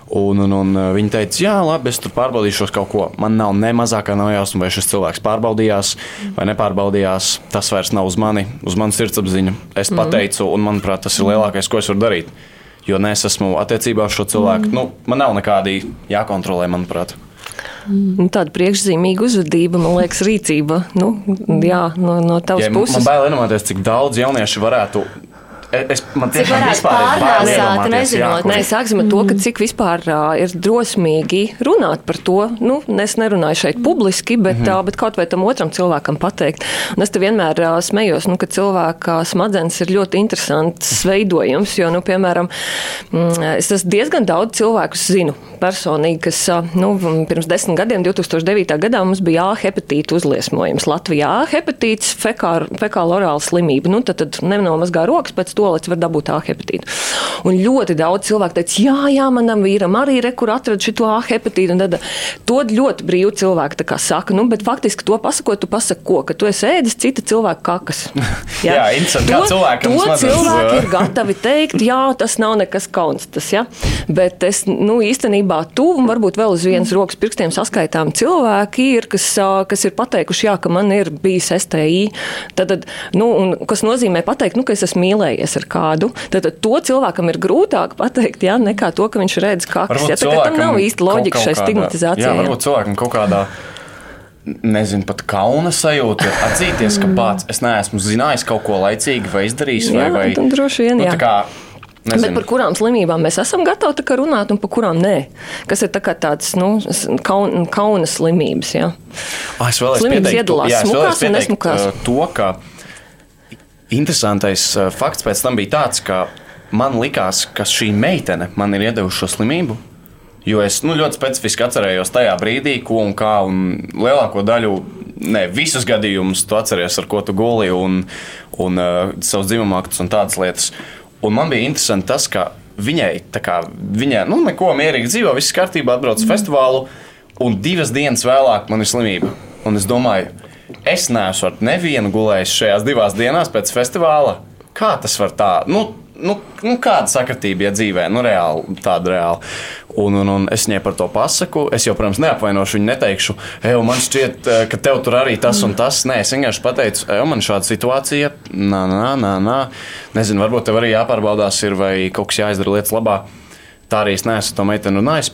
Un, un, un uh, viņi teica, jā, labi, es tur pārbaudīšos kaut ko. Man nav ne mazākā nav jausma, vai šis cilvēks pārbaudījās vai nepārbaudījās. Tas vairs nav uz mani, uz manas sirdsapziņu. Es mm. pateicu, un manuprāt, tas ir lielākais, ko es varu darīt. Jo es esmu attiecībā uz šo cilvēku. Mm. Nu, man nav nekādi jākontrolē, manuprāt. Mm. Tāda priekšzīmīga uzvedība, man liekas, rīcība. Nu, jā, no, no tavas ja, puses. Man bail iedomāties, cik daudz jauniešu varētu Es, man cik varētu pārnāsāt, nezinot. Nē, sāksim ar to, ka cik vispār uh, ir drosmīgi runāt par to. Nu, es nerunāju šeit publiski, bet, mm -hmm. uh, bet kaut vai tam otram cilvēkam pateikt. Un es te vienmēr uh, smējos, nu, ka cilvēka smadzenes ir ļoti interesants veidojums, jo, nu, piemēram, mm, es diezgan daudz cilvēkus zinu personīgi, kas uh, nu, pirms desmit gadiem, 2009. gadā, mums bija A hepatīta uzliesmojums Latvijā. A hepatīts, fekāla orāla slimība. Nu, tad, tad nenomazgā rokas pēc stolets var dabūt A hepatītu. Un ļoti daudz cilvēku teica, jā, jā, manam vīram arī ir, kur atrada šo A hepatītu. Un tad to ļoti brīvi cilvēki saka, nu, bet faktiski to pasakot, tu pasaki, ko, ka tu esi ēdis cita cilvēka kakas. Jā, jā interesanti, kā cilvēkam to cilvēki ir gatavi teikt, jā, tas nav nekas kauns. Tas, ja? Bet es nu, īstenībā tuvu un varbūt vēl uz vienas rokas pirkstiem saskaitām cilvēki ir, kas, kas ir pateikuši, jā, ka man ir bijis STI. Tad, nu, kas nozīmē pateikt, nu, ka es esmu mīlējies sazinājies ar kādu, tad, to cilvēkam ir grūtāk pateikt, jā, nekā to, ka viņš redz kakas. Ja, tā, tam nav īsti loģika šai stigmatizācijai. Jā, varbūt cilvēkam kaut kādā nezinu, pat kauna sajūta atzīties, ka pats es neesmu zinājis kaut ko laicīgi vai izdarījis. Jā, vai, vai, droši vien. Nu, kā, Nezinu. Bet par kurām slimībām mēs esam gatavi runāt, un par kurām nē? Kas ir tā tāds nu, kaun, kauna slimības? Jā. Ah, es slimības pieteikt, iedalās jā, smukās un nesmukās. To, interesantais fakts pēc tam bija tāds, ka man likās, ka šī meitene man ir iedevusi šo slimību. Jo es nu, ļoti specifiski atcerējos tajā brīdī, ko un kā, un lielāko daļu, ne visus gadījumus, tu atceries, ar ko tu guli, un, un uh, savus dzimuma aktus un tādas lietas. Un man bija interesanti tas, ka viņai, kā, viņa, nu, neko mierīgi dzīvo, viss kārtībā, atbrauc uz festivālu, un divas dienas vēlāk man ir slimība. Un es domāju, es neesmu ar nevienu gulējis šajās divās dienās pēc festivāla. Kā tas var tā? Nu, nu, nu, kāda sakritība, ja dzīvē, nu, reāli, tāda reāli. Un, un, un es viņai par to pasaku. Es jau, protams, neapvainošu viņu, neteikšu, ej, man šķiet, eh, ka tev tur arī tas un tas. Nē, es vienkārši pateicu, ej, man šāda situācija, nā, nā, nā, nā. Nezinu, varbūt tev arī jāpārbaudās, ir, vai kaut kas jāizdara lietas labā. Tā arī es neesmu to meiteni runājis.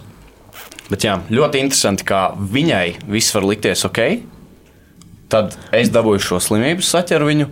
Bet jā, ļoti interesanti, kā viņai viss var likties ok. Tad es dabūju šo slimību, saķeru viņu,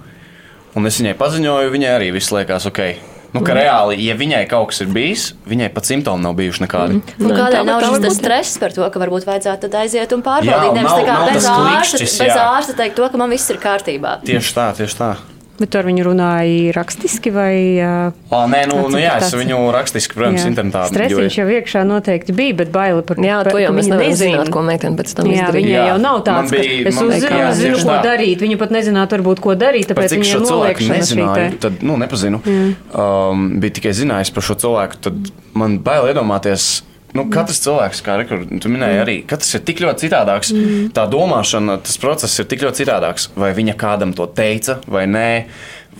un es viņai paziņoju, viņai arī viss liekas ok. Nu, ka reāli, ja viņai kaut kas ir bijis, viņai pat simptomi nav bijuši nekādi. Mm. Un kādēļ nav šis stress par to, ka varbūt vajadzētu aiziet un pārbaudīt? Nevis tā kā bez ārsta, bez ārsta teikt to, ka man viss ir kārtībā. Tieši tā, tieši tā. Bet ar viņu runāja rakstiski vai? Uh, nē, nu, nu jā, es viņu rakstiski, protams, jā. internetā. Stresiņš jau iekšā noteikti bija, bet baila par jā, to. Jā, to jau mēs nevaram zināt, ko meitene pēc tam jā, izdarīja. Viņa jau nav tāds, bija, ka es uzzinu, jā, zinu, ko darīt. Viņa pat nezinātu, varbūt, ko darīt, tāpēc viņa šo cilvēku nezināju, tad, nu, nepazinu. Um, bija tikai zinājis par šo cilvēku, tad man bail iedomāties, Nu, katrs cilvēks, kā rekords, minēja, mm. arī katrs ir tik ļoti citādāks. Mm. Tā domāšana, tas process ir tik ļoti citādāks. Vai viņa kādam to teica, vai nē.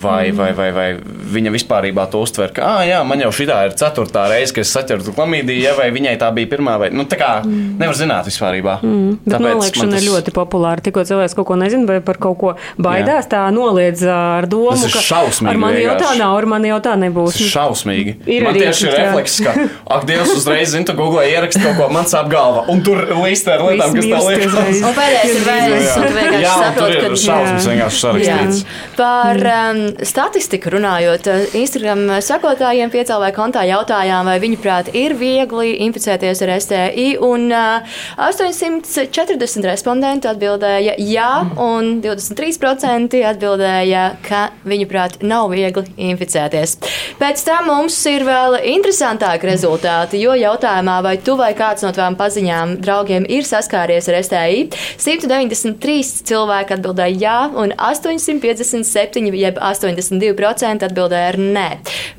Vai, mm. vai, vai, vai viņa vispār to uztver, ka, ah, jā, man jau šī ir ceturtā reize, kad es saķeru klamīdiju, ja, vai viņai tā bija pirmā, vai nu, tā kā mm. nevar zināt vispār. Mm. Bet noliekšana tas... ir ļoti populāra. Tikko cilvēks kaut ko nezina, vai par kaut ko baidās, jā. tā noliedz ar domu, tas ka šausmīgi, ar mani jau tā nav, ar mani jau tā nebūs. Tas ir šausmīgi. Ir man tieši ir refleks, ka, ak, Dievs, uzreiz zina, tu googlē ierakst kaut ko, man sāp galva, un tur līst ar lietām, kas tev liekas. Un pēdējais ir vēlēs, un tu vienkārši saproti, ka... Šausmas vienkārši sarakstīts. Par um, statistiku runājot, eh, Instagram sekotājiem piecēlē kontā jautājām, vai viņuprāt ir viegli inficēties ar STI, un 840 respondentu atbildēja jā, un 23% atbildēja, ka viņuprāt nav viegli inficēties. Pēc tam mums ir vēl interesantāki rezultāti, jo jautājumā, vai tu vai kāds no tavām paziņām draugiem ir saskāries ar STI, 193 cilvēki atbildēja jā, un 857, jeb 82% 10% atbildēja ar nē.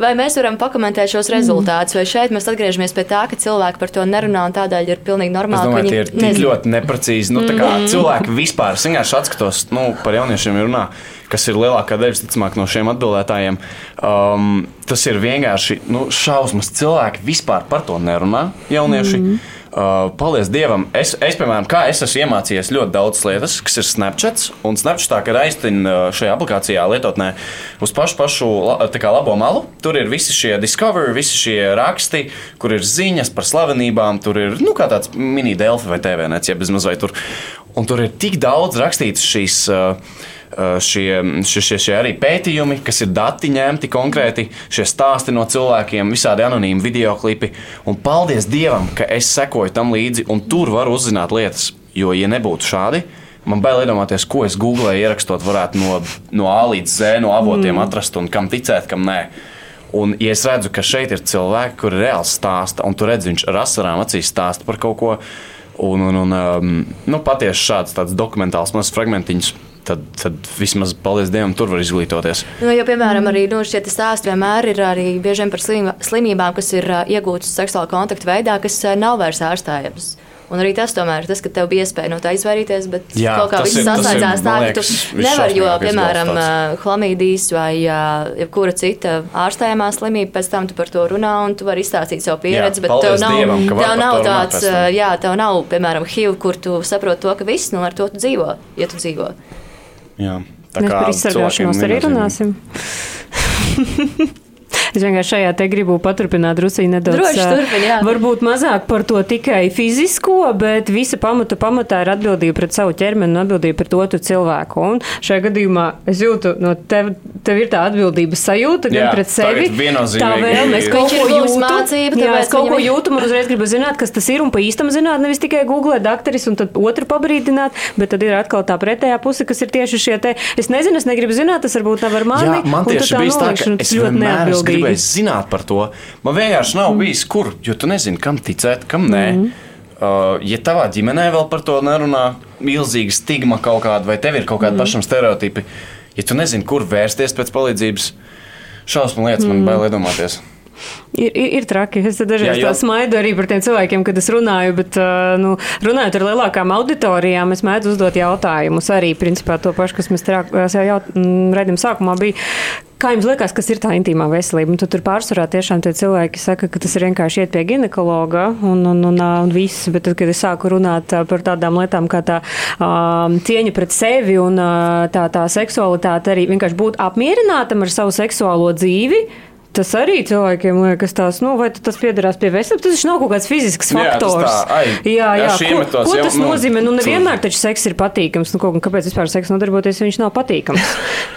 Vai mēs varam pakomentēt šos rezultātus, vai šeit mēs atgriežamies pie tā, ka cilvēki par to nerunā un tādēļ ir pilnīgi normāli. Es domāju, tie ir tik nezinu. ļoti neprecīzi. Nu, mm. Cilvēki vispār, es vienkārši atskatos, nu, par jauniešiem runā kas ir lielākā daļa ticamāk, no šiem atbildētājiem. Um, tas ir vienkārši nu, šausmas. Cilvēki vispār par to nerunā, jaunieši. Mm. Uh, paldies Dievam. Es, es, piemēram, kā es esmu iemācījies ļoti daudz lietas, kas ir Snapchat. Un Snapchat ir aiztina uh, šajā aplikācijā lietotnē uz pašu, pašu kā, labo malu. Tur ir visi šie discovery, visi šie raksti, kur ir ziņas par slavenībām. Tur ir nu, tāds mini Delfi vai TVNets, ja bezmaz vai tur. Un tur ir tik daudz rakstīts šīs. Uh, Eh, šie, šie, šie arī pētījumi, kas ir dati ņemti konkrēti, šie stāsti no cilvēkiem, visādi anonīmi video klipi. Un paldies Dievam, ka es sekoju tam līdzi, un tur var uzzināt lietas. Jo, ja nebūtu šādi, man bail iedomāties, ko es Google ierakstot, varētu no, no A līdz Z, no avotiem mm. atrast un kam ticēt, kam nē. Un, ja es redzu, ka šeit ir cilvēki, kuri reāli stāsta, un tu redzi, viņš ar asarām acīs stāsta par kaut ko, un, un, un um, nu, patiesi šāds dokumentāls mazs fragmentiņš tad, tad vismaz, paldies Dievam, tur var izglītoties. Nu, jo, piemēram, arī nu, šie stāsti vienmēr ir arī bieži par slimībām, kas ir iegūtas seksuāla kontakta veidā, kas nav vairs ārstējamas. Un arī tas, tomēr, tas, ka tev bija iespēja no tā izvairīties, bet Jā, kaut kā viss saslēdzās tā, ka tu nevari, jo, piemēram, chlamīdijas vai jebkura cita ārstējamā slimība, pēc tam tu par to runā un tu vari izstāstīt savu pieredzi, jā, bet tev nav, Dievam, tev nav tāds, jā, tev nav, piemēram, HIV, kur tu saproti to, ka viss, nu, ar to tu dzīvo, ja tu dzīvo. Jā. Tā Mēs par izsargāšanos arī runāsim. Es vienkārši šajā te gribu paturpināt drusku nedaudz. Droši turpin, jā. Varbūt mazāk par to tikai fizisko, bet visa pamata pamatā ir atbildība pret savu ķermeni un atbildība pret otru cilvēku. Un šajā gadījumā es jūtu, no tev, tev ir tā atbildības sajūta gan Jā, pret sevi. Tā vēlme, es kaut ko jūtu. mācību, jā, es kaut ko viņam- jūtu, man uzreiz gribu zināt, kas tas ir un pa īstam zināt, nevis tikai googlēt dakteris un tad otru pabrīdināt, bet tad ir atkal tā pretējā puse, kas ir tieši šie te. Es nezinu, es negribu zināt, tas varbūt nav ar mani. Jā, man un tad tieši tā bija tā, ka es ļoti neatbildīgi. Gribējis zināt par to. Man vienkārši nav bijis kur, jo tu nezini, kam ticēt, kam nē. Mhm. Uh, ja tavā ģimenē vēl par to nerunā, milzīga stigma kaut kāda, vai tev ir kaut Mhm. kādi pašam stereotipi, ja tu nezini, kur vērsties pēc palīdzības, šausmu lietas man Mhm. bail iedomāties. Ir, ir, ir traki. Es dažreiz Jā, tā smaidu arī par tiem cilvēkiem, kad es runāju, bet, ā, nu, runājot ar lielākām auditorijām, es mēdzu uzdot jautājumus. Arī, principā, to pašu, kas mēs tajā redzējuma sākumā bija. Kā jums liekas, kas ir tā intīmā veselība? Un tad tur pārsvarā tiešām tie cilvēki saka, ka tas ir vienkārši iet pie ginekologa un, un, un, un viss. Bet tad, kad es sāku runāt ā, par tādām lietām kā tā um, cieņa pret sevi un ā, tā, tā seksualitāte, arī vienkārši būt apmierinātam ar savu seksuālo dzīvi. Tas arī cilvēkiem liekas, tās, nu, vai tas piederās pie veselības. Tas nav kaut kāds fizisks Jā, tas faktors. tā, ai, jā, jā. jā, Ko, iemetos ko jau, tas nu, nozīmē? Nu, nevienmēr taču seks ir patīkams. Nu, kaut, kāpēc vispār seks nodarboties, ja viņš nav patīkams?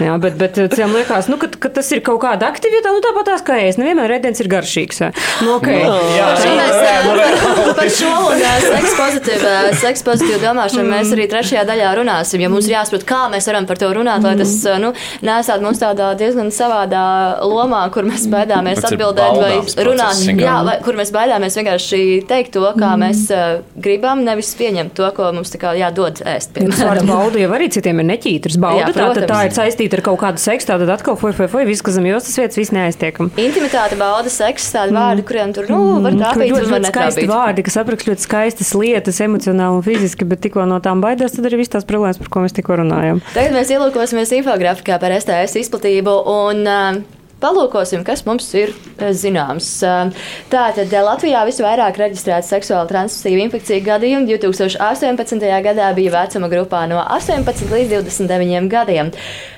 jā, bet, bet cilvēkiem liekas, nu, ka, ka tas ir kaut kāda aktivitāte, nu, tāpat tās kā es. Nevienmēr ēdiens ir garšīgs. jā. Nu, okay. Jā, Par šo jā, jā, nu, par- šo un ā, seksu pozitīvu, ā, seksu pozitīvu domāšanu mēs arī trešajā daļā runāsim. Jo mums ir jāsaprot, kā mēs varam par to runāt, lai tas ā, nu, nesātu mums tādā diezgan savādā lomā, kur mēs baidāmies Tas ir atbildēt vai runāt. Jā, vai, kur mēs baidāmies vienkārši teikt to, kā mēs ā, gribam, nevis pieņemt to, ko mums tā kā jādod ēst. Vārds bauda jau arī citiem ir neķītrs. Bauda, Jā, tā, tad tā ir saistīta ar kaut kādu seksu, tad atkal foi, foi, foi, viss, kas zem jostas vietas, viss neaiztiekam. Intimitāte bauda seksu, tādi vārdi, kuriem tur nu, var trāpīt, ļoti, un var ļoti skaisti netrāpīt. vārdi, kas apraksta ļoti skaistas lietas, emocionāli un fiziski, bet tikko no tām baidās, tad arī viss tās problēmas, par ko mēs tikko runājam. Tagad mēs ielūkosimies infografikā par STS izplatību un uh, palūkosim, kas mums ir uh, zināms. Uh, Tātad uh, Latvijā visvairāk reģistrēta seksuāli transmisīva infekcija gadījumu 2018. gadā bija vecuma grupā no 18 līdz 29 gadiem.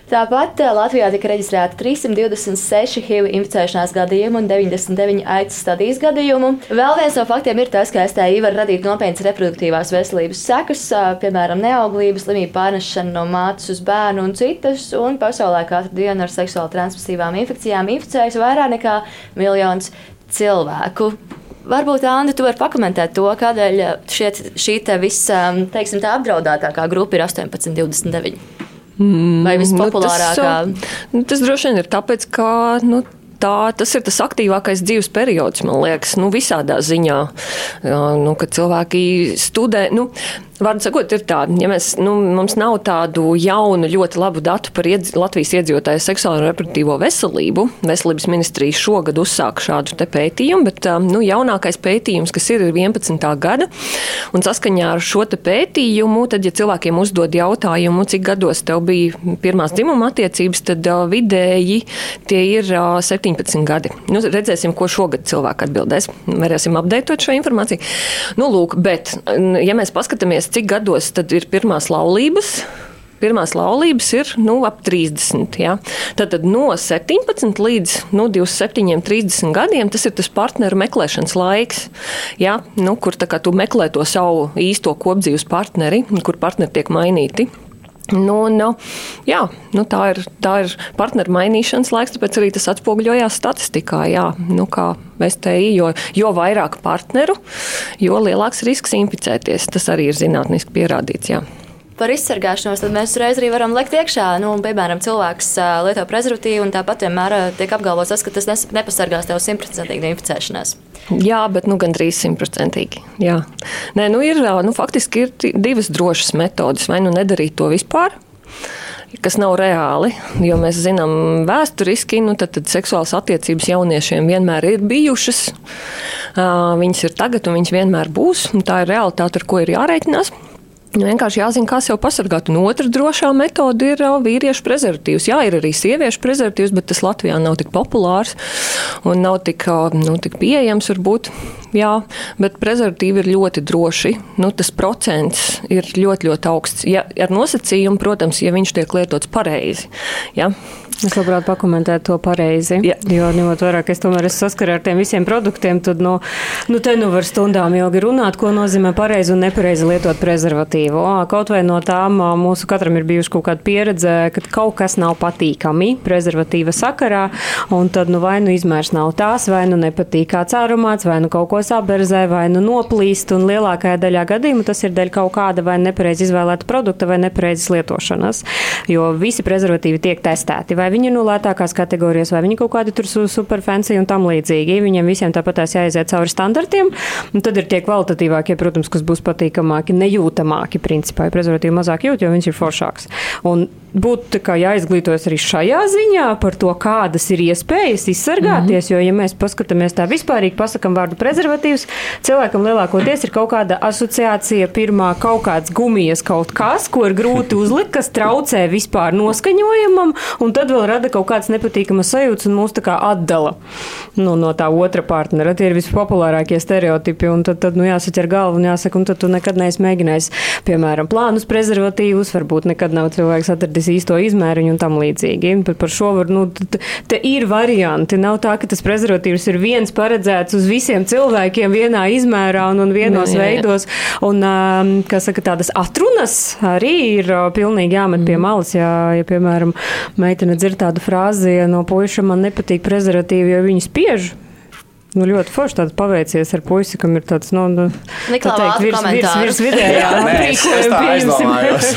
Tāpat uh, Latvijā tika reģistrēta 326 HIV inficēšanās gadījumu un 99 aids stadijas gadījumu. Vēl viens no faktiem ir tas, ka STI var radīt nopietnas reproduktīvās veselības sekas, ā, piemēram, neauglības, slimību pārnešanu no mātes uz bērnu un citas. Un pasaulē katru dienu ar seksuāli transmisīvām infekcijām inficējas vairāk nekā miljons cilvēku. Varbūt, Anna, tu vari pakomentēt to, kādēļ šiet, šī te visa, teiksim, tā apdraudētākā grupa ir 18, 29. Vai vispopulārākā? Nu, tas, nu, tas droši vien ir tāpēc, ka nu, tā, tas ir tas aktīvākais dzīves periods, man liekas, nu, visādā ziņā. Nu, kad cilvēki studē, nu, vārdu sakot, ir tā, ja mēs, nu, mums nav tādu jaunu, ļoti labu datu par iedz, Latvijas iedzīvotāju seksuālo un reproduktīvo veselību. Veselības ministrija šogad uzsāka šādu pētījumu, bet um, nu, jaunākais pētījums, kas ir, ir 11. gada, un saskaņā ar šo pētījumu, tad, ja cilvēkiem uzdod jautājumu, cik gados tev bija pirmās dzimuma attiecības, tad uh, vidēji tie ir uh, 17 gadi. Nu, redzēsim, ko šogad cilvēki atbildēs. Varēsim apdeitot šo informāciju. Nu, lūk, bet, ja mēs paskatāmies, cik gados tad ir pirmās laulības, Pirmās laulības ir nu, ap 30. Ja? Tad, tad no 17 līdz nu, 27, 30 gadiem tas ir tas partneru meklēšanas laiks, ja? nu, kur kā tu meklē to savu īsto kopdzīves partneri, kur partneri tiek mainīti. Nu, nu, jā, nu tā, ir, tā ir partneru mainīšanas laiks, tāpēc arī tas atspoguļojās statistikā. Jā, nu, kā STI, jo, jo vairāk partneru, jo lielāks risks inficēties. Tas arī ir zinātniski pierādīts. Jā. Par izsargāšanos tad mēs uzreiz arī varam likt iekšā. Nu, piemēram, cilvēks lieto prezervatīvu, un tāpat vienmēr tiek apgalvots, tas, ka tas nepasargās tev simtprocentīgi no inficēšanās. Jā, bet nu, gandrīz simtprocentīgi. Nē, nu, ir, nu, faktiski ir divas drošas metodes. Vai nu nedarīt to vispār, kas nav reāli, jo mēs zinām vēsturiski, nu, tad, tad seksuālas attiecības jauniešiem vienmēr ir bijušas. Viņas ir tagad, un viņas vienmēr būs. Tā ir realitāte, ar ko ir jārēķinās. Nu, vienkārši jāzina, kā sevi pasargāt. Un otra drošā metode ir vīriešu prezervatīvs. Jā, ir arī sieviešu prezervatīvs, bet tas Latvijā nav tik populārs un nav tik, nu, tik pieejams. Varbūt. Jā, bet prezervatīvi ir ļoti droši. Nu, tas procents ir ļoti, ļoti augsts. Ja, ar nosacījumu, protams, ja viņš tiek lietots pareizi. Ja? Es labprāt pakomentētu to pareizi. Jā. Jo, ņemot vērā, ka es tomēr esmu saskarā ar tiem visiem produktiem, tad, nu, nu te nu var stundām ilgi runāt, ko nozīmē pareizi un nepareizi lietot prezervatīvu. Kaut vai no tām mūsu katram ir bijuši kaut kāda pieredze, ka kaut kas nav patīkami prezervatīva sakarā, un tad, nu, vai nu izmērs nav tās, vai nu nepatīk kāds aromāts, vai nu kaut ko saberzē, vai nu noplīst, un lielākajā daļā gadījumu tas ir dēļ kaut kāda vai nepareizi izvēlēta produkta vai nepareizas lietošanas, jo visi prezervatīvi tiek testēti. Vai vai viņi ir no lētākās kategorijas, vai viņi kaut kādi tur super fancy un tam līdzīgi. Viņiem visiem tāpatās jāiziet cauri standartiem, un tad ir tie kvalitatīvākie, protams, kas būs patīkamāki, nejūtamāki, principā, ja prezervatīvi mazāk jūt, jo viņš ir foršāks. Un būtu jāizglītojas arī šajā ziņā par to, kādas ir iespējas izsargāties. Mm -hmm. Jo, ja mēs paskatāmies tā vispārīgi, pasakām vārdu prezervatīvs, cilvēkam lielākoties ir kaut kāda asociācija, pirmā kaut kāds gumijas kaut kas, ko ir grūti uzlikt, kas traucē vispār noskaņojumam, un tad vēl rada kaut kādas nepatīkamas sajūtas un mūs tā kā atdala nu, no tā otra partnera. Tie ir vispopulārākie stereotipi, un tad, tad nu, jāsaķer galvu un jāsaka, un tad tu nekad neesi mēģinājis, piemēram, plānus prezervatīvus, varbūt nekad nav cilvēks atradis īsto izmēriņu un tam līdzīgi. Par, par šo var, nu, te ir varianti. Nav tā, ka tas prezervatīvs ir viens paredzēts uz visiem cilvēkiem vienā izmērā un, un vienos jā, jā, jā. veidos. Un, um, kā saka, tādas atrunas arī ir uh, pilnīgi jāmet pie malas. Ja, ja, piemēram, meitene dzird tādu frāzi, no puiša man nepatīk prezervatīvi, jo viņi spiež. Nu, ļoti forši tāds paveicies ar puisi, kam ir tāds, nu, nu tā teikt, virs, virs, virs vidējā. Nē, es, es tā aizdomājos.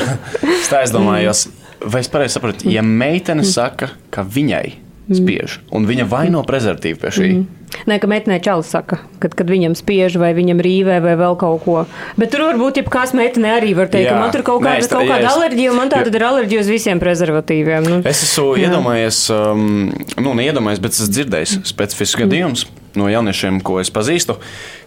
es tā aizdomājos. Vai es pareizi saprotu, ja meitene saka, ka viņai spiež, un viņa vaino prezervatīvu pie šī? Mm. Nē, ka meitenē čalis saka, kad, kad viņam spiež vai viņam rīvē vai vēl kaut ko. Bet tur varbūt jebkās meitenē arī var teikt, jā. ka man tur kaut kāda, Nē, kaut kāda jā, alerģija, man tā tad ir alerģija uz visiem prezervatīviem. Nu. Es esmu jā. iedomājies, um, nu, neiedomājies, bet es esmu dzirdējis specifisks mm. No jauniešiem, ko es pazīstu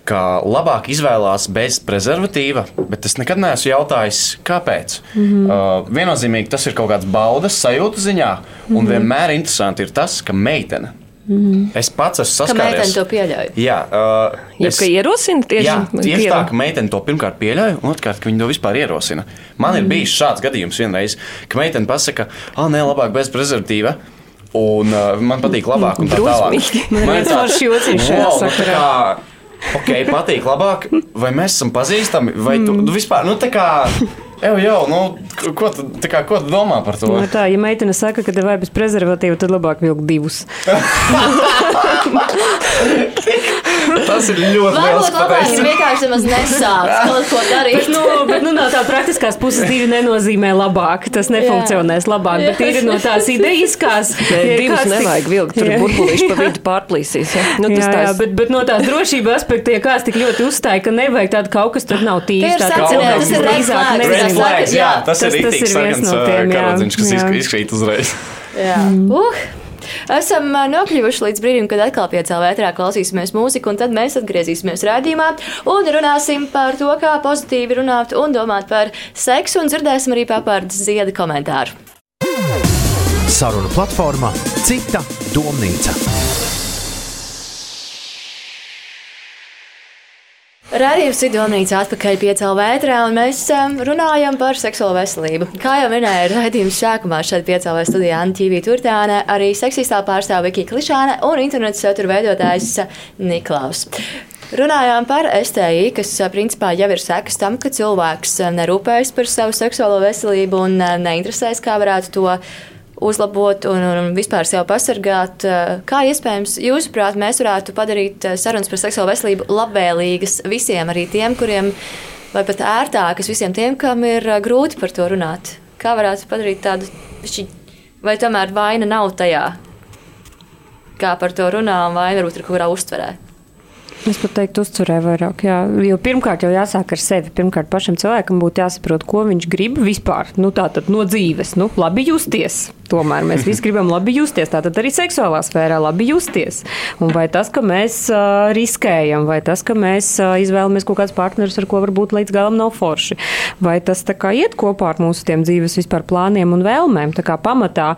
ka labāk izvēlās bez prezervatīva, bet es nekad neesmu jautājis, kāpēc. Mm -hmm. uh, viennozīmīgi tas ir kaut kāds baudas sajūta ziņā, un mm -hmm. vienmēr interesanti ir tas, ka meitene. Mm -hmm. Es pats esmu saskāries. Ka meitene to pieļauj. Jā, uh, ja, es, ka ierosina tieši, jā, tieši piedāvā. tā, ka meitene to pirmkārt pieļauj, un otrkārt, ka viņa to vispār ierosina. Man mm -hmm. ir bijis šāds gadījums vienreiz, ka meitene pasaka, ah, nē, labāk bez prezervatīva. Un uh, man patīk labāk, un tā tālāk. Man ir tāds jūtas, wow, ok, patīk labāk, vai mēs esam pazīstami, vai tu, tu vispār, nu tā kā. Jau, jau, nu, ko, tu, kā, ko tu domā par to? Nu, tā, ja meitene saka, ka tev vajag bez prezervatīva, tad labāk vilkt divus. Tas ir ļoti labi. Varbūt ir vienkārši maz nesākt kaut ko darīt. bet, nu, bet, nu, no tā praktiskās puses divi nenozīmē labāk. Tas nefunkcionēs labāk, bet ir no tās idejiskās. Nē, divus nevajag vilkt, tur burbulīši pa vidu pārplīsīs. Ja? Nu, jā, jā, bet, bet no tās drošības aspekta, ja kāds tik ļoti uzstāja, ka nevajag tādu kaut kas tur nav tīrs. Tā ir drīzāk jā, tas, tas ir sarkans no karodziņš, kas izkrīt uzreiz. Jā. Uh. Esam nokļuvuši līdz brīdim, kad atkal piecēlā vētrā klausīsimies mūziku, un tad mēs atgriezīsimies rādījumā un runāsim par to, kā pozitīvi runāt un domāt par seksu, un dzirdēsim arī papārdas zieda komentāru. Saruna platforma Cita domnīca. Radījums Sidonīca atpakaļ piecēlā vētrā, un mēs um, runājam par seksuālo veselību. Kā jau minēju, raidījums sākumā šeit piecēlā studijā Antīvī Turtāne, arī seksistā pārstāv Viki Klišāne un internetu satura veidotājs Niklaus. Runājām par STI, kas principā jau ir sekas tam, ka cilvēks nerūpējas par savu seksuālo veselību un neinteresēs, kā varētu to uzlabot un, un vispār sev pasargāt. Eh, kā iespējams, jūsuprāt, mēs varētu padarīt eh, sarunas par seksuālo veselību labvēlīgas visiem, arī tiem, kuriem vai pat ērtākas visiem tiem, kam ir eh, grūti par to runāt? Kā varētu padarīt tādu, vai tomēr vaina nav tajā, kā par to runā, un vaina varbūt ir kurā uztverē? Es pat teiktu, uzturē vairāk. Jā. Jo pirmkārt, jau jāsāk ar sevi. Pirmkārt, pašam cilvēkam būtu jāsaprot, ko viņš grib vispār. Nu, tā tad no dzīves, nu, labi justies. Tomēr mēs visi gribam labi justies. Tātad arī seksuālā sfērā labi justies. Un vai tas, ka mēs uh, riskējam, vai tas, ka mēs uh, izvēlamies kaut kādus partnerus, ar ko varbūt līdz galam nav forši, vai tas kā, iet kopā ar mūsu dzīves vispār plāniem un vēlmēm. Tā kā pamatā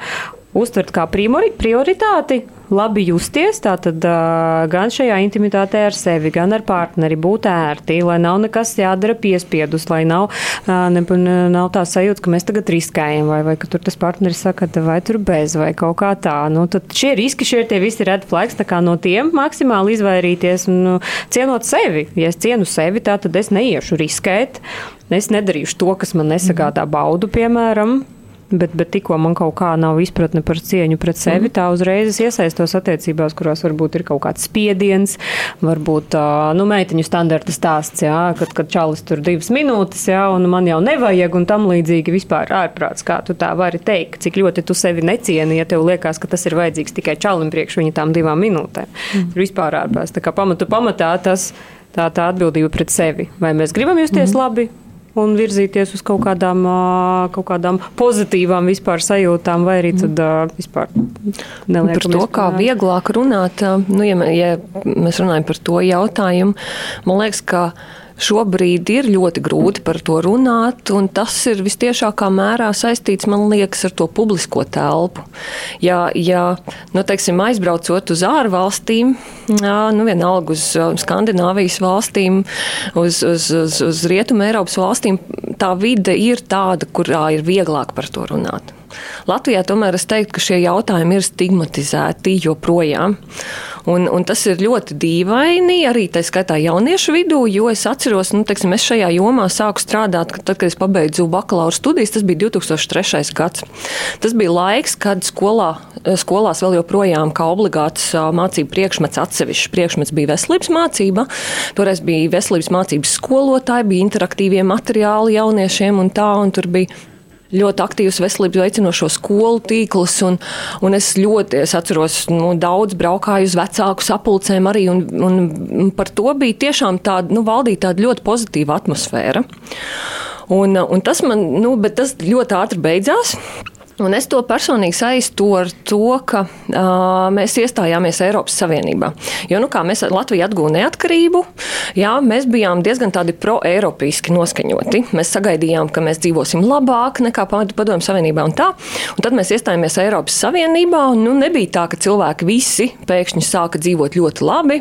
uztvert kā prioritāti labi justies, tātad gan šajā intimitātē ar sevi, gan ar partneri būt ērti, lai nav nekas jādara piespiedus, lai nav, ne, nav tā sajūta, ka mēs tagad riskējam, vai, vai ka tur tas partneris saka, vai tur bez, vai kaut kā tā. Nu, tad šie riski, šie tie visi red flags, tā kā no tiem maksimāli izvairīties un nu, cienot sevi. Ja es cienu sevi, tā tad es neiešu riskēt. Es nedarīšu to, kas man nesagādā baudu, piemēram. Bet, bet tikko man kaut kā nav izpratne par cieņu pret sevi, mm. tā uzreiz es iesaistos attiecībās, kurās varbūt ir kaut kāds spiediens, varbūt nu, meiteņu standarta stāsts, jā, kad, kad čalis tur divas minūtes, jā, un man jau nevajag, un tam līdzīgi vispār ārprāts, kā tu tā vari teikt, cik ļoti tu sevi necieni, ja tev liekas, ka tas ir vajadzīgs tikai čalim priekš viņa tām divām minūtēm. Mm. Tur vispār ārprāts. Tā kā pamatu pamatā tas tā, tā atbildība pret sevi. Vai mēs gribam justies mm. labi? Un virzīties uz kaut kādām, kaut kādām pozitīvām vispār sajūtām, vai arī tad vispār neliekam. Par to, kā vieglāk runāt, nu, ja, ja mēs runājam par to jautājumu, man liekas, ka Šobrīd ir ļoti grūti par to runāt, un tas ir vistiešākā mērā saistīts, man liekas, ar to publisko telpu. Ja, ja nu, teiksim, aizbraucot uz ārvalstīm, jā, nu, vienalga uz Skandināvijas valstīm, uz, uz, uz, uz Rietumu Eiropas valstīm, tā vide ir tāda, kurā ir vieglāk par to runāt. Latvijā tomēr es teiktu, ka šie jautājumi ir stigmatizēti joprojām. Un, un tas ir ļoti dīvaini arī tā skaitā jauniešu vidū, jo es atceros, nu, teiksim, es šajā jomā sāku strādāt, kad, tad, kad es pabeidzu bakalaura studijas, tas bija 2003. gads. Tas bija laiks, kad skolā, skolās vēl joprojām kā obligāts mācību priekšmets atsevišķs priekšmets bija veselības mācība. Toreiz bija veselības mācības skolotāji, bija interaktīvie materiāli jauniešiem un tā, un tur bija ļoti aktīvs veselības veicinošo skolu tīkls. Un, un es ļoti es atceros, nu, daudz braukāju uz vecāku sapulcēm arī. Un, un par to bija tiešām tāda, nu, valdīja tāda ļoti pozitīva atmosfēra. Un, un tas man, nu, bet tas ļoti ātri beidzās. Un es to personīgi saistu ar to, ka uh, mēs iestājāmies Eiropas Savienībā. Jo, nu, kā mēs Latvija atgūta neatkarību, jā, mēs bijām diezgan tādi pro-eiropeiski noskaņoti. Mēs sagaidījām, ka mēs dzīvosim labāk nekā Padomju Savienībā un tā. Un tad mēs iestājāmies Eiropas Savienībā, un nu, nebija tā, ka cilvēki visi pēkšņi sāka dzīvot ļoti labi,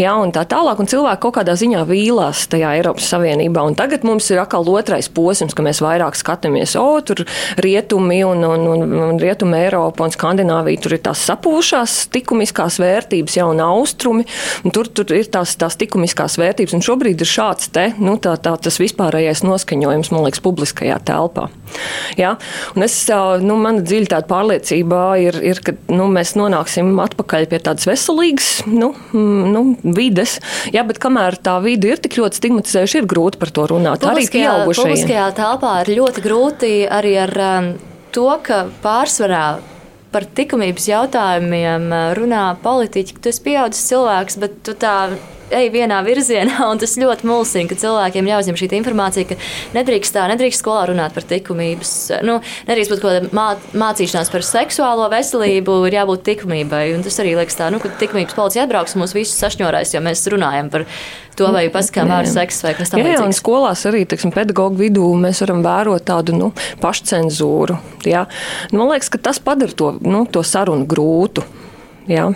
jā, un tā tālāk, un cilvēki kaut kādā ziņā vīlās tajā Eiropas Savienībā. Un tagad mums ir atkal otrais posms, ka mēs vairāk skatāmies, o, tur rietumi un un, un, un, un Rietuma Eiropa un Skandināvija tur ir tās sapūšās likumiskās vērtības, jau un austrumi. Un tur, tur ir tās, tās likumiskās vērtības, un šobrīd ir šāds te, nu, tā, tā, tas vispārējais noskaņojums, man liekas, publiskajā telpā. Ja? Un es, nu, mana dziļa tāda pārliecība ir, ir ka nu, mēs nonāksim atpakaļ pie tādas veselīgas nu, nu, vides, ja? bet kamēr tā vide ir tik ļoti stigmatizējuša, ir grūti par to runāt. Publiskajā, arī pieaugušajiem. Publiskajā telpā ir ļoti grūti arī ar um, to, ka pārsvarā par likumības jautājumiem uh, runā politiķi, ka tu esi pieaudzis cilvēks, bet tu tā ej vienā virzienā, un tas ļoti mulsina, ka cilvēkiem jāuzņem šī informācija, ka nedrīkst tā, nedrīkst skolā runāt par likumības, nu, nedrīkst būt kaut kāda mā, mācīšanās par seksuālo veselību, ir jābūt likumībai. Tas arī liekas tā, nu, ka likumības policija atbrauks mūs visus sašņorēs, jo mēs runājam par to, vai paskām vārdu seks vai kas tamlīdzīgs. Jā, un skolās arī, teiksim, pedagoģu vidū mēs varam vērot tādu, nu, pašcenzūru. Jā. Nu, man liekas, ka tas padara to, nu, to sarunu grūtu. Jā.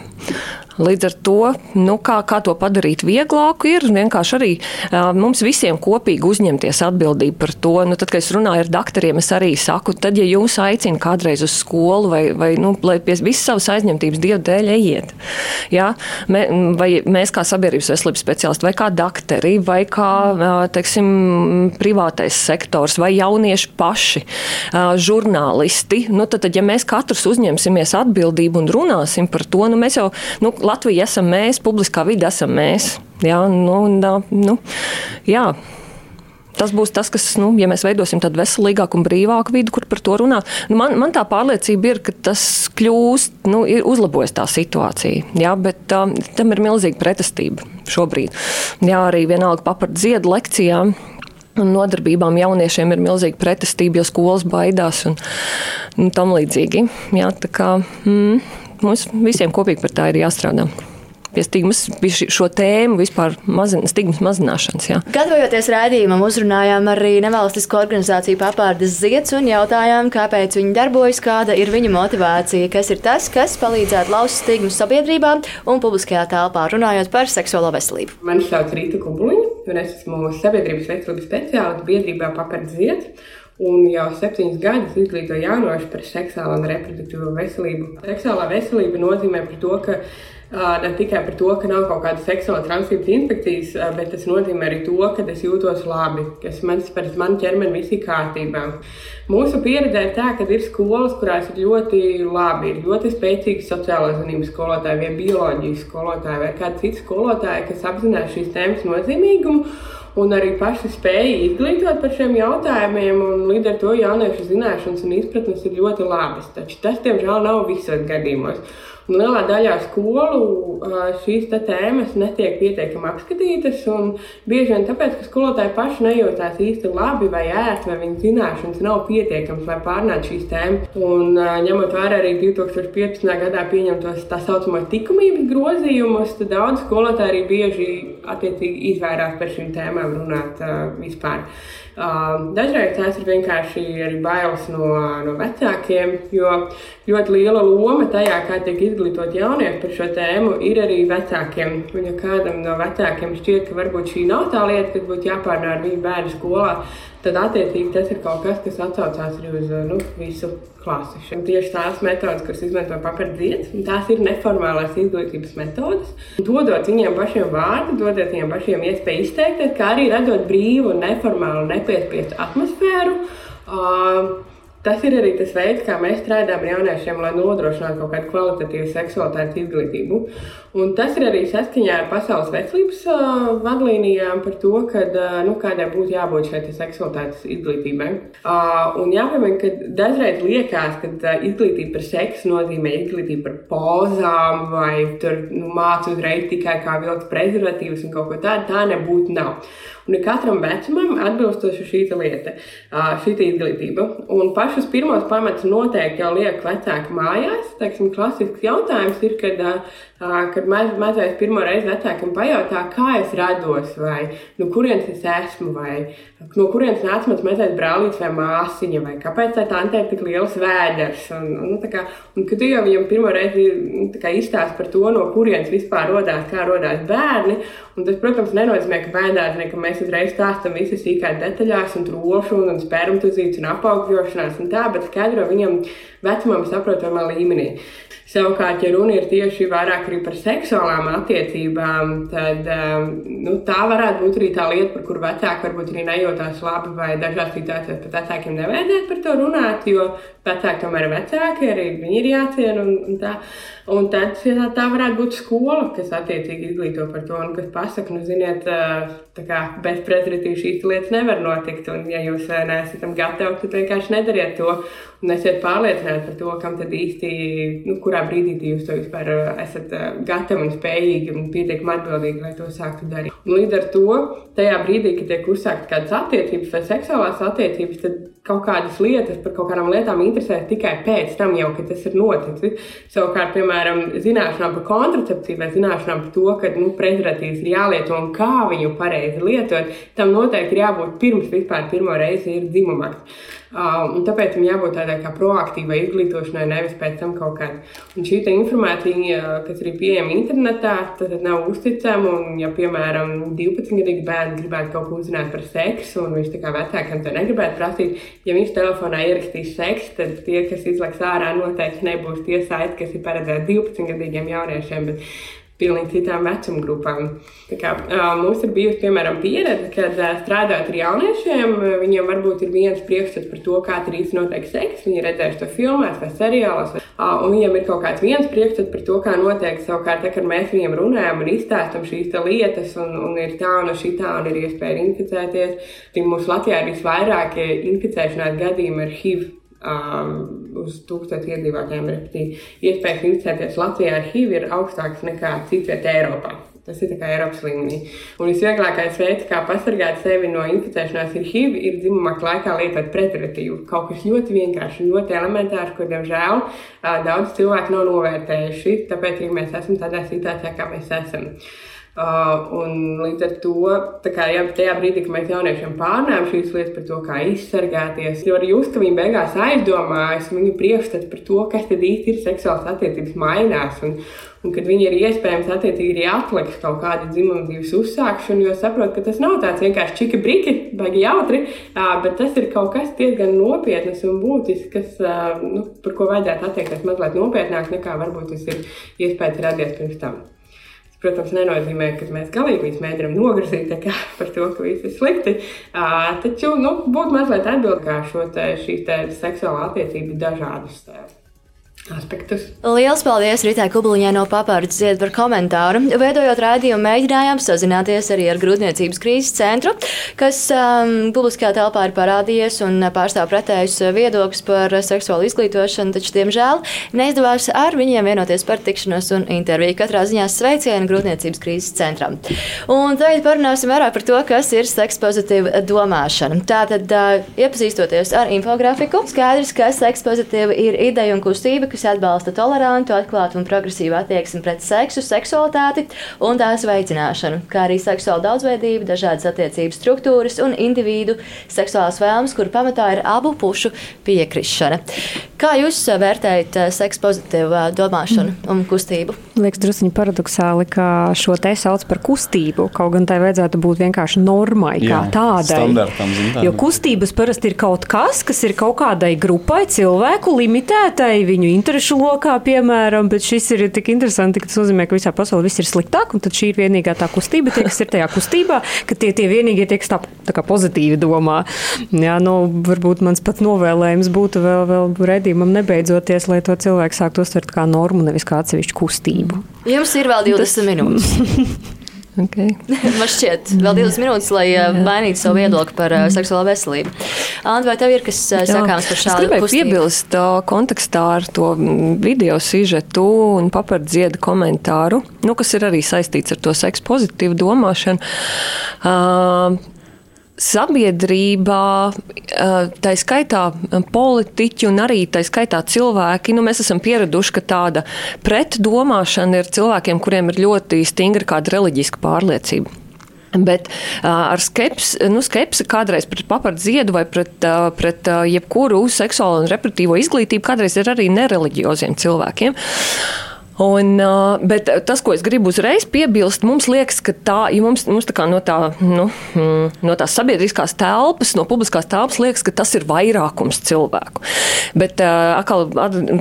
Līdz ar to, nu, kā, kā to padarīt vieglāku, ir vienkārši arī mums visiem kopīgi uzņemties atbildību par to. Nu, tad, kad es runāju ar doktoriem, es arī saku, tad, ja jūs aicina kādreiz uz skolu vai, vai nu, lai pie visas savas aizņemtības dievu dēļ ejiet, ja? Mē, vai mēs kā sabiedrības veselības speciālisti, vai kā doktori, vai kā, teiksim, privātais sektors, vai jaunieši paši, žurnālisti, nu, tad, tad, ja mēs katrs uzņemsimies atbildību un runāsim par to, nu, mēs jau, nu, Latvija esam mēs, publiskā vide esam mēs. Jā, nu, nu, jā. Tas būs tas, kas, nu, ja mēs veidosim tādu veselīgāku un brīvāku vidi, kur par to runā. Nu, man, man tā pārliecība ir, ka tas kļūst, nu, ir uzlabojas tā situācija. Jā, bet um, tam ir milzīga pretestība šobrīd. Jā, arī vienalga papart ziedu lekcijām. Un nodarbībām jauniešiem ir milzīga pretestība, jo skolas baidās un, un tam līdzīgi. Jā, tā kā, mm, mums visiem kopīgi par tā ir jāstrādā. pie stigmas, pie šo tēmu vispār mazin, stigmas mazināšanas. Jā. Gatavojoties rādījumam, uzrunājām arī nevalstisko organizāciju papārdes zieds un jautājām, kāpēc viņi darbojas, kāda ir viņu motivācija, kas ir tas, kas palīdzētu lauzt stigmu sabiedrībā un publiskajā telpā, runājot par seksuālo veselību. Mani sauc Rīta Kubuliņa, un es esmu sabiedrības veselības speciālists biedrībā papārdes zieds un jau septiņus gadus izglīto jaunošu par seksuālo un reproduktīvo veselību. Seksuālā veselība nozīmē to, ka ne tikai par to, ka nav kaut kādas seksuāla transmisijas infekcijas, bet tas nozīmē arī to, ka es jūtos labi, ka mans, pēc manas ķermeņa viss ir kārtībā. Mūsu pieredze ir tā, ka ir skolas, kurās ir ļoti labi, ir ļoti spēcīgi sociālās zinības skolotāji, vai bioloģijas skolotāji, vai kādi citi skolotāji, kas apzinās šīs tēmas nozīmīgumu un arī paši spēja izglītot par šiem jautājumiem. Līdz ar to jauniešu zināšanas un izpratnes ir ļoti labas. Taču tas, diemžēl, nav visos gadījumos. Un lielā daļā skolu šīs tēmas netiek pietiekami apskatītas. Bieži vien tāpēc, ka skolotāji paši nejūtās īsti labi vai ērti, vai viņu zināšanas nav pietiekamas, lai pārnātu šīs tēmas. Un, ņemot vērā arī 2015. gadā pieņemtos tā saucamo likumības grozījumus, tad daudz skolotāji arī bieži izvairās par šīm tēmām runāt vispār. Um, dažreiz tās ir vienkārši arī bailes no, no vecākiem, jo ļoti liela loma tajā, kā tiek izglītot jaunieši par šo tēmu, ir arī vecākiem. Un, ja kādam no vecākiem šķiet, ka varbūt šī nav tā lieta, kas būtu jāpārnā ar viņu bērnu skolā, tad attiecīgi tas ir kaut kas, kas atsaucās arī uz nu, visu klasi. Un tieši tās metodas, kuras izmanto papildus, tās ir neformālās izglītības metodas. Dodot viņiem pašiem vārdu, dodot viņiem pašiem iespēju izteikties, kā arī radot brīvu, neformālu, nepiespiestu atmosfēru. Uh, Tas ir arī tas veids, kā mēs strādājam ar jauniešiem, lai nodrošinātu kaut kādu kvalitatīvu seksualitātes izglītību. Un tas ir arī saskaņā ar Pasaules veselības uh, vadlīnijām par to, kad, uh, nu, kādai būtu jābūt šai seksualitātes izglītībai. Uh, un jāpiemina, ka dažreiz liekas, ka uh, izglītība par seksu nozīmē izglītību par pozām vai tur nu, mācu uzreiz tikai kā vilkt prezervatīvus un kaut ko tādu. Tā nebūtu nav. Un katram vecumam atbilstoši šī lieta, šī izglītība. Un pašus pirmos pamatus noteikti jau liek vecāki mājās. Teiksim, klasisks jautājums ir, kad, kad maz, mazais pirmo reizi vecākam pajautā, kā es rados, vai no kurienes es esmu, vai no kurienes nāca mans mazais brālītis vai māsiņa, vai kāpēc tā tante ir tik liels vēders. Un, un, nu, kā, un kad tu jau viņam pirmo reizi nu, izstāsti par to, no kurienes vispār rodās, kā rodās bērni, un tas, protams, nenozīmē, ka bērni, ka mēs uzreiz stāstām visas sīkās detaļās, un trūkumu, un spermatozīts un apaugļošanās, un tā, bet skaidro viņam vecumam saprotamā līmenī. Savukārt, ja runa ir tieši vairāk par seksuālām attiecībām, tad um, nu, tā varētu būt arī tā lieta, par kuru vecāki varbūt arī nejūtās labi, vai dažās situācijās pat vecākiem nevajadzētu par to runāt, jo vecāki tomēr ir vecāki, arī viņi ir jāciena. Un, un tā. un tad ja tā varētu būt skola, kas attiecīgi izglīto par to, un kas pasaka, nu, ziniet, kā, bez prezervatīva šīs lietas nevar notikt. Un, ja jūs neesat gatavi, tad vienkārši nedariet to. Un esiet pārliecināti par to, kam tad īsti, nu, kurā brīdī jūs to vispār esat gatavi un spējīgi un pietiekami atbildīgi, lai to sāktu darīt. Un līdz ar to, tajā brīdī, kad tiek uzsāktas kādas attiecības vai seksuālās attiecības, tad kaut kādas lietas par kaut kādām lietām interesēs tikai pēc tam, jau, kad tas ir noticis. Savukārt, piemēram, zināšanām par kontracepciju vai zināšanām par to, ka nu, prezervatīvs ir jālieto un kā viņu pareizi lietot, tam noteikti ir jābūt pirms vispār pirmo reizi ir dzimumaks. Uh, tāpēc tam jābūt tādai kā proaktīvai izglītošanai, nevis pēc tam kaut kādai. Un šī informācija, kas ir pieejama internetā, tad nav uzticama. Un, ja, piemēram, 12-gadīgs bērns gribētu kaut ko uzzināt par seksu, un viņš tā kā vecākam to negribētu prasīt, ja viņš telefonā ierakstīs seksu, tad tie, kas izlaiks ārā, noteikti nebūs tie saiti, kas ir paredzēti 12-gadīgiem jauniešiem. Bet, pilnīgi citām vecuma grupām. Kā, mums ir bijusi piemēram pieredze, kad strādājot ar jauniešiem, viņiem varbūt ir viens priekšstats par to, kā tur īstenībā notiek seks. Viņi ir redzējuši to filmās vai seriālos, un viņiem ir kaut kāds viens priekšstats par to, kā notiek. Savukārt, kad mēs viņiem runājam un izstāstam šīs lietas, un, un ir tā un šī tā, un ir iespēja inficēties, tad mums Latvijā ir visvairāk inficēšanās gadījumi ar HIV um, uz tūkstošu iedzīvotājiem. Iespējas inficēties Latvijā ar HIV ir augstākas nekā citvietā Eiropā. Tas ir kā Eiropas līmenī. Un visvieglākais veids, kā pasargāt sevi no inficēšanās ar HIV, ir dzimuma laikā lietot preteratīvu. Kaut kas ļoti vienkāršs un ļoti elementārs, ko, diemžēl, daudz cilvēku nav novērtējuši. Tāpēc arī mēs esam tādā situācijā, kā mēs esam. Uh, un līdz ar to, kā, jā, tajā brīdī, kad mēs jauniešiem pārnājām šīs lietas par to, kā izsargāties, jo arī jūs, ka viņi beigās aizdomājas, viņu priekšstats par to, kas tad īsti ir seksuāls attiecības, mainās. Un, un kad viņi ir iespējams attiecīgi arī atliks kaut kādu dzimumu dzīves uzsākšanu, jo saprot, ka tas nav tāds vienkārši čika briki, baigi jautri, uh, bet tas ir kaut kas diezgan nopietnas un būtisks, kas, uh, nu, par ko vajadzētu attiekties mazliet nopietnāk nekā varbūt tas ir iespējas radies pirms tam protams, nenozīmē, ka mēs galīgi mēģinām nograzīt par to, ka viss ir slikti. Uh, taču nu, būtu mazliet atbildīgi kā šo šīs seksuālā attiecību dažādus tēlus aspektus. Lielas paldies Ritai Kubliņai no Papārdas zied par komentāru. Veidojot raidījumu, mēģinājām sazināties arī ar Grūtniecības krīzes centru, kas um, publiskajā telpā ir parādījies un pārstāv pretējus viedokļus par seksuālu izglītošanu, taču, diemžēl, neizdevās ar viņiem vienoties par tikšanos un interviju. Katrā ziņā sveicienu Grūtniecības krīzes centram. Un tagad parunāsim vairāk par to, kas ir sekspozitīva domāšana. Tātad, uh, iepazīstoties ar infografiku, skaidrs, ka sekspozitīva ir ideja un kustība, kas atbalsta tolerantu, atklātu un progresīvu attieksmi pret seksu, seksualitāti un tās veicināšanu, kā arī seksuālu daudzveidību, dažādas attiecību struktūras un individu seksuālās vēlmes, kur pamatā ir abu pušu piekrišana. Kā jūs vērtējat eh, seksu pozitīvu eh, domāšanu un kustību? Liekas, druskuļi paradoxāli, ka šo te sauc par kustību. Kaut gan tai vajadzētu būt vienkārši normai, Jā, kā tādai. Zin, jo kustības parasti ir kaut kas, kas ir kaut kādai grupai, cilvēku limitētai, viņu interešu lokā, piemēram, bet šis ir tik interesanti, ka tas nozīmē, ka visā pasaulē viss ir sliktāk, un tad šī ir vienīgā tā kustība, tie, kas ir tajā kustībā, ka tie tie vienīgie tie, kas tā, tā kā pozitīvi domā. Jā, nu, varbūt mans pats novēlējums būtu vēl, vēl redījumam nebeidzoties, lai to cilvēku sāktu uztvert kā normu, nevis kā atsevišķu kustību. Jums ir vēl 20 Tas... minūtes. Okay. Man šķiet, vēl divas minūtes, lai uh, mainītu savu viedokli par uh, seksuālo veselību. Anta, vai tev ir kas uh, sakāms par šādu lietu? Es piebilst uh, kontekstā ar to video sižetu un papardziedu komentāru, nu, kas ir arī saistīts ar to seksu pozitīvu domāšanu. Uh, sabiedrībā, tā skaitā politiķi un arī tā skaitā cilvēki, nu, mēs esam pieraduši, ka tāda pretdomāšana ir cilvēkiem, kuriem ir ļoti stingra kāda reliģiska pārliecība. Bet ar skepsi, nu, skepsi kādreiz pret papardu ziedu vai pret, pret jebkuru seksuālo un reproduktīvo izglītību, kādreiz ir arī nereliģioziem cilvēkiem. Un, bet tas, ko es gribu uzreiz piebilst, mums liekas, ka tā, ja mums, mums tā no, tā, nu, mm, no tās sabiedriskās telpas, no publiskās telpas, liekas, ka tas ir vairākums cilvēku. Bet atkal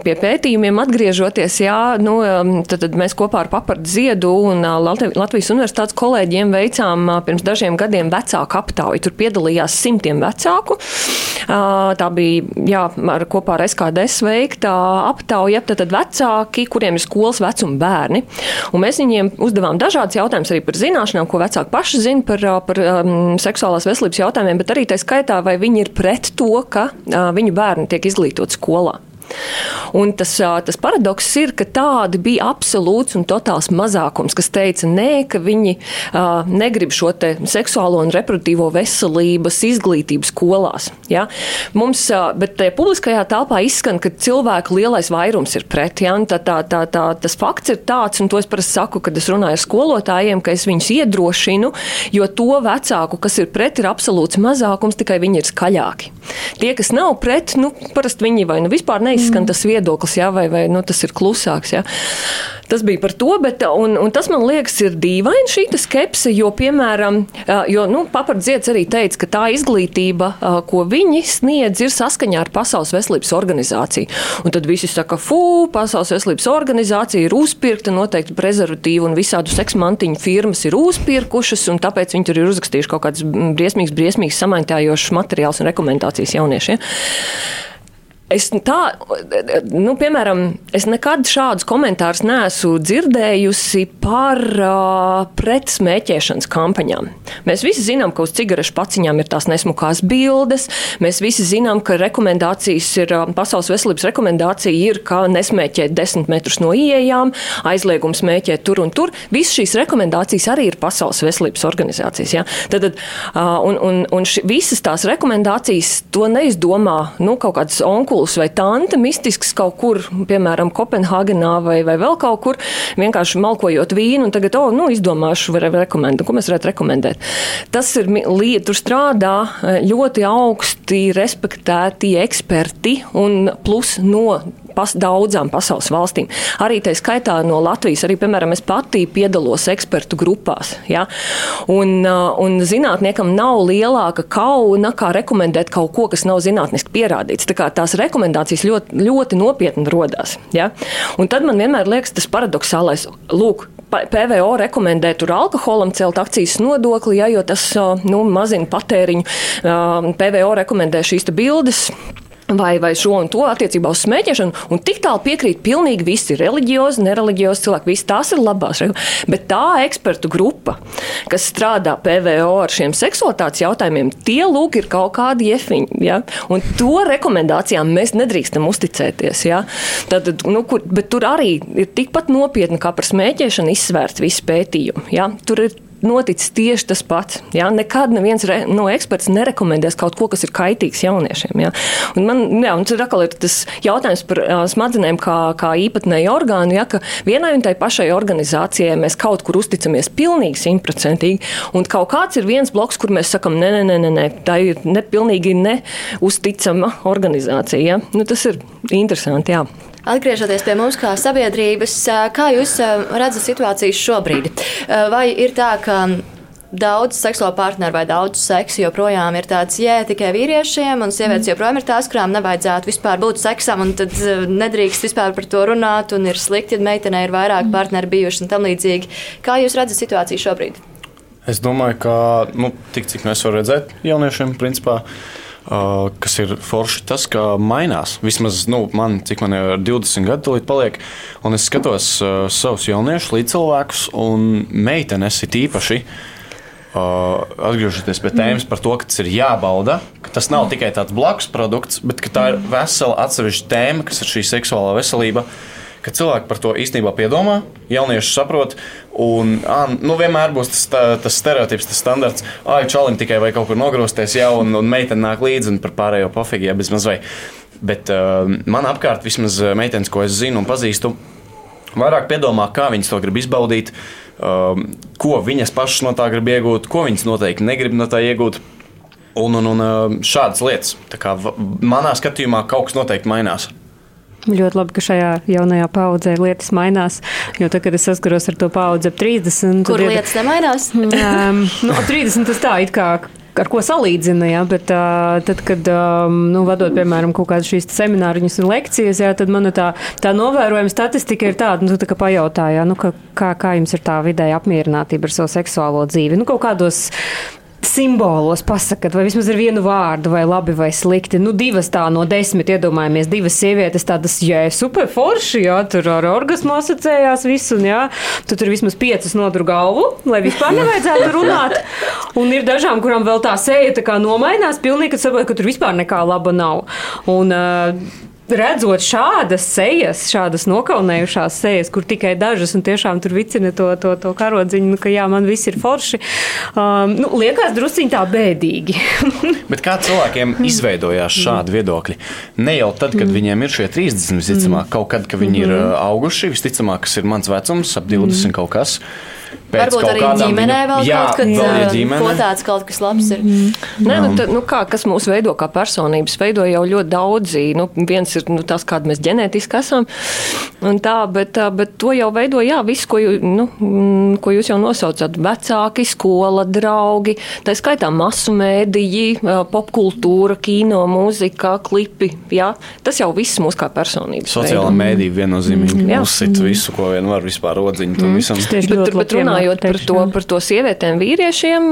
pie pētījumiem atgriežoties, jā, nu, tad, tad mēs kopā ar Papardu Ziedu un Latvijas universitātes kolēģiem veicām pirms dažiem gadiem vecāku aptauju. Tur piedalījās simtiem vecāku. Tā bija jā, ar, kopā ar SKDS veikta aptauja. Tad, tad vecāki, kuriem ir skolas vecuma bērni. Un mēs viņiem uzdevām dažādas jautājumas arī par zināšanām, ko vecāki paši zina par, par um, seksuālās veselības jautājumiem, bet arī tā skaitā, vai viņi ir pret to, ka uh, viņu bērni tiek izglītoti skolā. Un tas, tas paradoks ir, ka tādi bija absolūts un totāls mazākums, kas teica, nē, ka viņi uh, negrib šo seksuālo un reproduktīvo veselības izglītību skolās. Ja? Mums, uh, bet tajā publiskajā telpā izskan, ka cilvēku lielais vairums ir pret. Ja? Tā, tā, tā, tā, tas fakts ir tāds, un to es parasti saku, kad es runāju ar skolotājiem, ka es viņus iedrošinu, jo to vecāku, kas ir pret, ir absolūts mazākums, tikai viņi ir skaļāki. Tie, kas nav pret, nu, parasti viņi vai nu vispār neizsaka neizskan tas viedoklis, jā, vai, vai nu, tas ir klusāks. Jā. Tas bija par to, bet un, un tas man liekas ir dīvaini šī skepse, jo, piemēram, jo, nu, papardziets arī teica, ka tā izglītība, ko viņi sniedz, ir saskaņā ar Pasaules veselības organizāciju. Un tad visi saka, fū, Pasaules veselības organizācija ir uzpirkta, noteikti prezervatīvu un visādu seksmantiņu firmas ir uzpirkušas, un tāpēc viņi tur ir uzrakstījuši kaut kādas briesmīgas, briesmīgas samaņķājošas materiālus un rekomendācijas jauniešiem. Es tā, nu, piemēram, es nekad šādus komentārus neesmu dzirdējusi par uh, pretsmēķēšanas kampaņām. Mēs visi zinām, ka uz cigarešu paciņām ir tās nesmukās bildes. Mēs visi zinām, ka rekomendācijas ir, Pasaules veselības rekomendācija ir, ka nesmēķēt desmit metrus no ieejām, aizliegums smēķēt tur un tur. Visas šīs rekomendācijas arī ir Pasaules veselības organizācijas. Ja? Tad, uh, un, un, un ši, visas tās rekomendācijas to neizdomā nu, kaut kādas onkulas onkulis vai tante mistisks kaut kur, piemēram, Kopenhāgenā vai, vai vēl kaut kur, vienkārši malkojot vīnu un tagad, oh, nu, izdomāšu, var rekomendēt, ko mēs varētu rekomendēt. Tas ir, tur strādā eh, ļoti augsti respektēti eksperti un plus no pas, daudzām pasaules valstīm. Arī tā skaitā no Latvijas, arī, piemēram, es pati piedalos ekspertu grupās. Ja? Un, uh, un zinātniekam nav lielāka kauna, kā rekomendēt kaut ko, kas nav zinātniski pierādīts. Tā tās rekomendācijas ļoti, ļoti nopietni rodās. Ja? Un tad man vienmēr liekas tas paradoxālais, lūk, PVO rekomendē tur alkoholam celt akcijas nodokli, ja, jo tas uh, nu, mazina patēriņu. Uh, PVO rekomendē šīs bildes vai, vai šo un to attiecībā uz smēķēšanu. Un tik tālu piekrīt pilnīgi visi reliģiozi, nereliģiozi cilvēki. Visi tās ir labās. Bet tā ekspertu grupa, kas strādā PVO ar šiem seksualitātes jautājumiem, tie lūk ir kaut kādi jefiņi. Ja? Un to rekomendācijām mēs nedrīkstam uzticēties. Ja? Tad, nu, kur, bet tur arī ir tikpat nopietni kā par smēķēšanu izsvērts visi pētījumi. Ja? Tur ir noticis tieši tas pats. Ja? Nekad neviens re, no eksperts nerekomendēs kaut ko, kas ir kaitīgs jauniešiem. Ja? Un man jā, un ir, ir tas jautājums par uh, smadzenēm kā, kā īpatnēju orgānu, ja? ka vienai un tai pašai organizācijai mēs kaut kur uzticamies pilnīgi simtprocentīgi, un kaut kāds ir viens bloks, kur mēs sakam, nē, nē, nē, nē tā ir nepilnīgi neusticama organizācija. Ja? Nu, tas ir interesanti. Jā. Atgriežoties pie mums kā sabiedrības, kā jūs redzat situāciju šobrīd? Vai ir tā, ka daudz seksuālo partneru vai daudz seksu joprojām ir tāds, jē, tikai vīriešiem, un sievietes mm. joprojām ir tās, kurām nevajadzētu vispār būt seksam, un tad nedrīkst vispār par to runāt, un ir slikti, ja meitenei ir vairāk mm. partneri bijuši un tam līdzīgi. Kā jūs redzat situāciju šobrīd? Es domāju, ka nu, tik cik mēs varam redzēt jauniešiem, principā. Uh, kas ir forši tas, ka mainās. Vismaz nu, man, cik man ir 20 gadi, tūlīt paliek, un es skatos savus jauniešus, līdzcilvēkus un meitenes it īpaši. Uh, atgriežoties pie tēmas par to, ka tas ir jābauda, ka tas nav tikai tāds blakus produkts, bet tā ir vesela atsevišķa tēma, kas ir šī seksuālā veselība. Uh, ka cilvēki par to īstenībā piedomā, jaunieši saprot. Un, ā, nu, vienmēr būs tas, tā, tas stereotips, tas standarts, ah, čalim tikai vai kaut kur nogrūsties, jau un, un meitene nāk līdzi un par pārējo pofīgi, ja bezmaz vai. Bet uh, man apkārt, vismaz meitenes, ko es zinu un pazīstu, vairāk piedomā, kā viņas to grib izbaudīt, uh, ko viņas pašas no tā grib iegūt, ko viņas noteikti negrib no tā iegūt. Un, un, un šādas lietas. Manā skatījumā kaut kas noteikti mainās. Ļoti labi, ka šajā jaunajā paudzē lietas mainās. Jo tad, kad es saskaros ar to paudzi ap 30, kur ir, lietas nemainās? um, nu, ap 30 tas tā it kā ar ko salīdzina. Ja, bet, uh, tad, kad um, nu, vadot, piemēram, kaut kādas šīs semināriņas un lekcijas, ja, tad man tā, tā novērojama statistika ir tāda, nu, tā kā pajautājā, nu, ka, kā, kā jums ir tā vidēja apmierinātība ar savu seksuālo dzīvi. Nu, kaut kādos simbolos pasakat, vai vismaz ar vienu vārdu, vai labi vai slikti. Nu, divas tā no desmit iedomājamies, divas sievietes tādas, jā, super forši, jā, tur ar orgasmu asociējās visu, un jā, tu tur vismaz piecas nodru galvu, lai vispār nevajadzētu runāt. Un ir dažām, kurām vēl tā seja tā kā nomainās, pilnīgi, kad saprot, ka tur vispār nekā laba nav. Un, uh, redzot šādas sejas, šādas nokaunējušās sejas, kur tikai dažas un tiešām tur vicina to, to, to karodziņu, nu, ka jā, man viss ir forši, um, nu, liekas drusciņ tā bēdīgi. Bet kā cilvēkiem izveidojās šādi viedokļi? Ne jau tad, kad viņiem ir šie 30, visticamāk, mm. kaut kad, kad viņi ir mm-hmm. uh, auguši, visticamāk, kas ir mans vecums, ap 20 mm. kaut kas. Varbūt arī ģimenē vēl jā, kaut, kad, vēl, ja ģimene. ko tāds kaut kas labs ir. Mm. Nē, nu, tā, nu kā, kas mūs veido kā personības, veido jau ļoti daudzi. Nu, viens ir nu, tas, kāda mēs ģenētiski esam, un tā, bet, bet to jau veido, jā, viss, ko, jū, nu, mm, ko jūs jau nosaucat. Vecāki, skola, draugi, tā skaitā masu mēdīji, popkultūra, kino, mūzika, klipi, jā. Tas jau viss mūs kā personības. Sociālā mēdīja viennozīmīgi mm, uzsit visu, ko vien var vispār rodziņu mm. visam. Bet, bet, bet runājot par to, par to sievietēm, vīriešiem,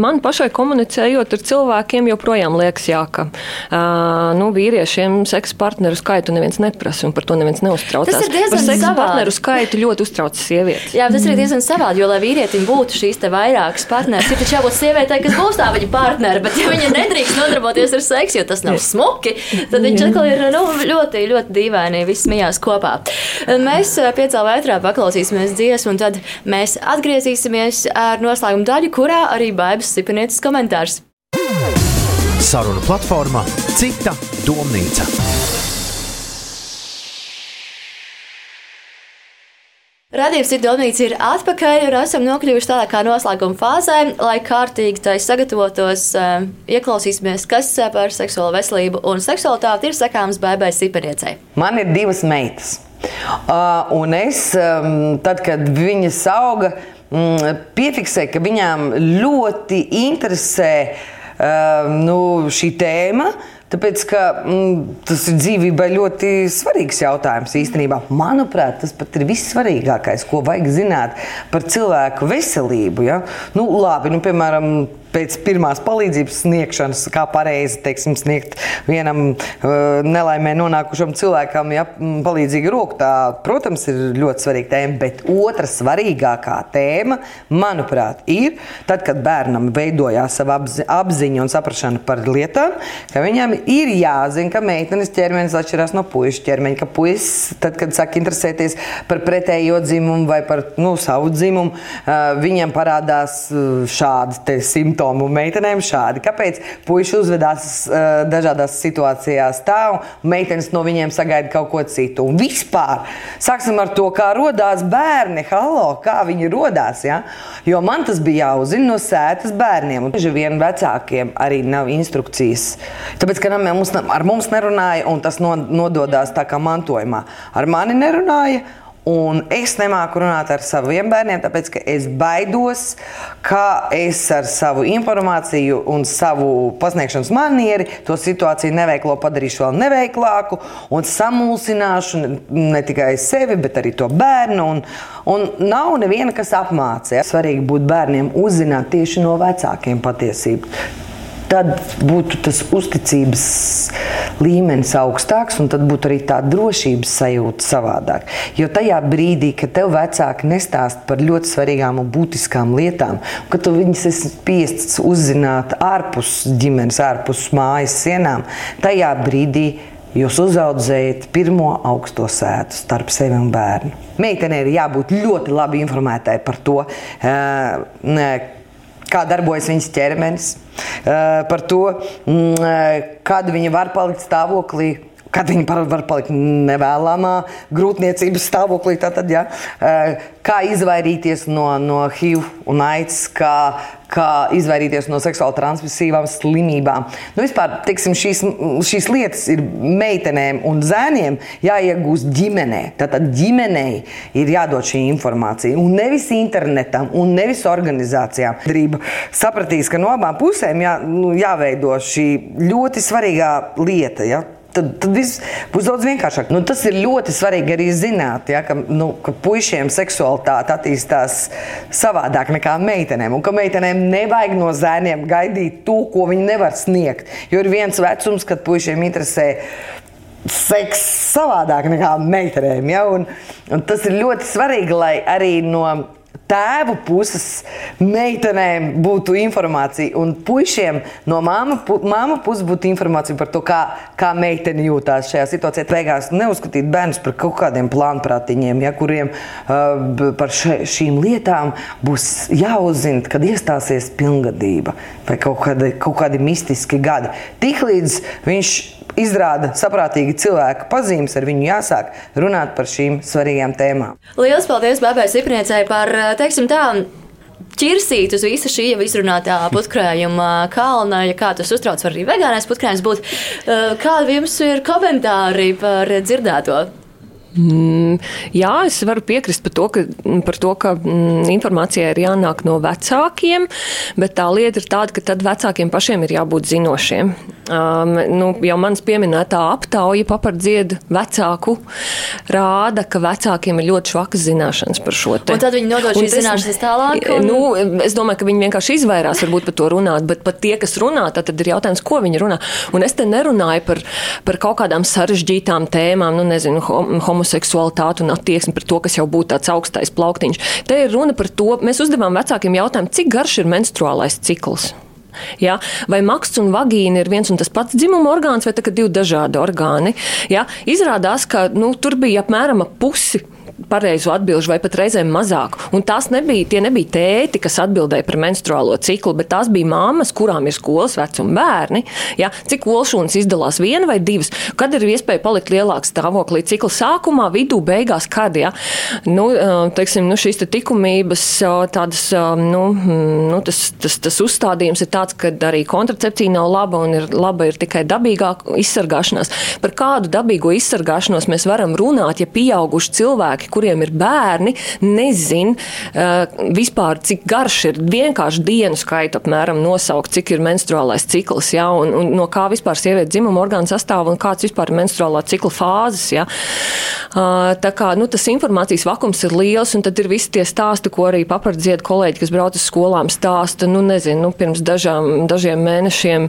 man pašai komunicējot ar cilvēkiem, joprojām liekas, jā, ka uh, nu, vīriešiem seksa partneru skaitu neviens neprasa un par to neviens neuztraucās. Tas ir diezgan savādi. Seksa partneru skaitu ļoti uztraucas sievietes. Jā, tas ir diezgan savādi, jo, lai vīrietim būtu šīs te vairākas partneres, ir taču jābūt sievietei, kas būs tā viņa partnere, bet ja viņa nedrīkst nodarboties ar seksu, jo tas nav smuki, tad viņš atkal ir nu, ļoti, ļoti dīvaini, viss mijās kopā. Mēs piecēlā vētrā paklausīsimies dziesmu, un tad mēs atgriezīsimies ar noslēgumu daļu, kurā arī Baibas Sipanietes komentārs. Saruna platformā Cita domnīca. Radījums ir domnīca ir atpakaļ un esam nokļuvuši tādā kā noslēguma fāzē, lai kārtīgi tai sagatavotos, uh, ieklausīsimies, kas par seksuālo veselību un seksualitāti ir sakāms baibai Sipaniecei. Man ir divas meitas. Uh, un es, um, tad, kad viņas auga, um, piefiksēju, ka viņām ļoti interesē uh, nu, šī tēma. Tāpēc, ka mm, tas ir dzīvībai ļoti svarīgs jautājums īstenībā. Manuprāt, tas pat ir vissvarīgākais, ko vajag zināt par cilvēku veselību. Ja? Nu, labi, nu, piemēram, pēc pirmās palīdzības sniegšanas, kā pareizi teiksim, sniegt vienam uh, nelaimē nonākušam cilvēkam, ja palīdzīga roka. Tā, protams, ir ļoti svarīga tēma, bet otra svarīgākā tēma, manuprāt, ir tad, kad bērnam veidojās sava apzi apziņa un saprašana par lietām, ka viņam ir jāzina, ka meitenes ķermenis atšķirās no puikas ķermeņa, ka puisis, tad, kad sāk interesēties par pretējo dzimumu vai par nu, savu dzimumu, uh, viņam parādās šādi simptomi simptomu meitenēm šādi. Kāpēc puiši uzvedās uh, dažādās situācijās tā, un meitenes no viņiem sagaida kaut ko citu? Un vispār sāksim ar to, kā radās bērni. Halo, kā viņi radās? Ja? Jo man tas bija jāuzzina no sētas bērniem. Bieži vien vecākiem arī nav instrukcijas. Tāpēc, ka mums, ar mums nerunāja, un tas nododās tā kā mantojumā. Ar mani nerunāja. Un es nemāku runāt ar saviem bērniem, tāpēc ka es baidos, ka es ar savu informāciju un savu pasniegšanas manieri to situāciju neveiklo padarīšu vēl neveiklāku un samulsināšu ne tikai sevi, bet arī to bērnu. Un, un nav neviena, kas apmāca. Svarīgi būt bērniem uzzināt tieši no vecākiem patiesību tad būtu tas uzticības līmenis augstāks, un tad būtu arī tā drošības sajūta savādāk. Jo tajā brīdī, kad tev vecāki nestāst par ļoti svarīgām un būtiskām lietām, un ka tu viņus esi spiests uzzināt ārpus ģimenes, ārpus mājas sienām, tajā brīdī jūs uzaudzējat pirmo augsto sētu starp sevi un bērnu. Meitenei ir jābūt ļoti labi informētai par to, uh, kā darbojas viņas ķermenis, par to, mm, kad viņa var palikt stāvoklī kad viņi var palikt nevēlamā grūtniecības stāvoklī. Tātad, ja, kā izvairīties no, no HIV un AIDS, kā, kā izvairīties no seksuāli transmisīvām slimībām. Nu, vispār, teiksim, šīs, šīs lietas ir meitenēm un zēniem jāiegūst ģimenē. Tātad ģimenei ir jādod šī informācija. Un nevis internetam, un nevis organizācijām. Drība sapratīs, ka no abām pusēm jā, nu, jāveido šī ļoti svarīgā lieta. Ja? Tad, tad viss būs daudz vienkāršāk. Nu, tas ir ļoti svarīgi arī zināt, ja, ka, nu, ka puišiem seksualitāte attīstās savādāk nekā meitenēm. Un ka meitenēm nevajag no zēniem gaidīt to, ko viņi nevar sniegt. Jo ir viens vecums, kad puišiem interesē seks savādāk nekā meitenēm. Ja? Un, un tas ir ļoti svarīgi, lai arī no tēvu puses meitenēm būtu informācija, un puišiem no māma, pu, māma puses būtu informācija par to, kā, kā meitene jūtās šajā situācijā. Beigās neuzskatīt bērnus par kaut kādiem plānprātiņiem, ja, kuriem uh, par še, šīm lietām būs jāuzzina, kad iestāsies pilngadība vai kaut kādi, kaut kādi mistiski gadi. Tiklīdz viņš izrāda saprātīgi cilvēka pazīmes, ar viņu jāsāk runāt par šīm svarīgām tēmām. Lielas paldies Bābai Ziprniecei par, teiksim tā, ķirsīt uz visa šī jau izrunātā putkrājuma kalna, ja kā tas uztrauc, var arī vegānais putkrājums būt. Kādi jums ir komentāri par dzirdēto? Mm, jā, es varu piekrist par to, ka, par to, ka mm, informācijai ir jānāk no vecākiem, bet tā lieta ir tāda, ka tad vecākiem pašiem ir jābūt zinošiem. Um, nu, jau manas pieminētā aptauja papardziedu vecāku rāda, ka vecākiem ir ļoti švakas zināšanas par šo te. Un tad viņi nodod šīs zināšanas tālāk? Un... Nu, es domāju, ka viņi vienkārši izvairās varbūt par to runāt, bet pat tie, kas runā, tad ir jautājums, ko viņi runā. Un es te nerunāju par, par kaut kādām sarežģītām tēmām, nu nezinu, homo homoseksualitāti un attieksmi pret to, kas jau būtu tāds augstais plauktiņš. Te ir runa par to, mēs uzdevām vecākiem jautājumu, cik garš ir menstruālais cikls. Ja? Vai maksts un vagīna ir viens un tas pats dzimuma orgāns, vai tā, divi dažādi orgāni? Ja? Izrādās, ka nu, tur bija apmēram pusi pareizo atbildžu, vai pat reizēm mazāk. Un tās nebija, tie nebija tēti, kas atbildēja par menstruālo ciklu, bet tās bija mammas, kurām ir skolas vecuma bērni. Ja? Cik olšūnas izdalās viena vai divas, kad ir iespēja palikt lielāka stāvoklī cikla sākumā, vidū, beigās, kad ja? nu, teiksim, nu, šīs te tikumības, tādas, nu, nu, tas, tas, tas uzstādījums ir tāds, ka arī kontracepcija nav laba un ir laba ir tikai dabīgā izsargāšanās. Par kādu dabīgo izsargāšanos mēs varam runāt, ja pieauguši cilvēki, kuriem ir bērni, nezin uh, vispār, cik garš ir vienkārši dienu skaitu apmēram nosaukt, cik ir menstruālais cikls, ja, un, un no kā vispār sieviete dzimuma orgāna sastāv un kāds vispār ir menstruālā cikla fāzes. Ja. Uh, tā kā nu, tas informācijas vakums ir liels, un tad ir visi tie stāsti, ko arī papardziedu kolēģi, kas brauc uz skolām, stāsta, nu nezinu, nu, pirms dažām, dažiem mēnešiem,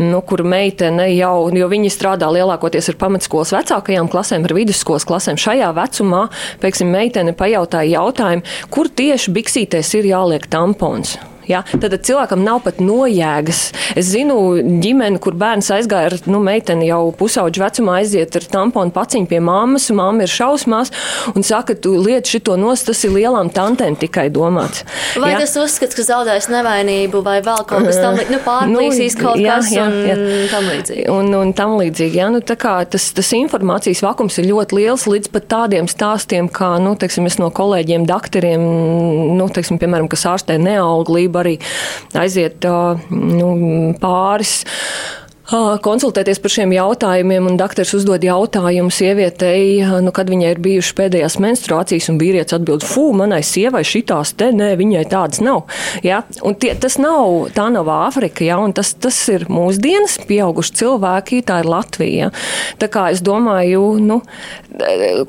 nu, kur meitene jau, jo viņi strādā lielākoties ar pamatskolas vecākajām klasēm, ar vidusskolas klasēm šajā vecumā, Pēksim, meitene pajautāja jautājumu, kur tieši biksītēs ir jāliek tampons. Ja? Tad cilvēkam nav pat nojēgas. Es zinu ģimeni, kur bērns aizgāja ar nu, meiteni jau pusauģu vecumā, aiziet ar tamponu paciņu pie mammas, un mamma ir šausmās un saka, tu lieti šito nost, tas ir lielām tantēm tikai domāts. Vai ja? tas uzskats, ka zaudēs nevainību vai vēl kaut kas tam nu, pārplīsīs nu, kaut jā, kas jā, jā. un tam līdzīgi? Un, un tam līdzīgi, jā, nu, tā kā tas, tas informācijas vakums ir ļoti liels līdz pat tādiem stāstiem, kā, nu, teiksim, es no kolēģiem, doktoriem, nu, teiksim, piemēram, kas ārstē neauglību, arī aiziet nu, pāris konsultēties par šiem jautājumiem, un doktors uzdod jautājumu sievietei, nu, kad viņai ir bijušas pēdējās menstruācijas, un vīrietis atbild, fū, manai sievai šitās te, nē, viņai tādas nav. Ja? Un tie, tas nav, tā nav Āfrika, ja? un tas, tas ir mūsdienas pieauguši cilvēki, tā ir Latvija. Tā kā es domāju, nu,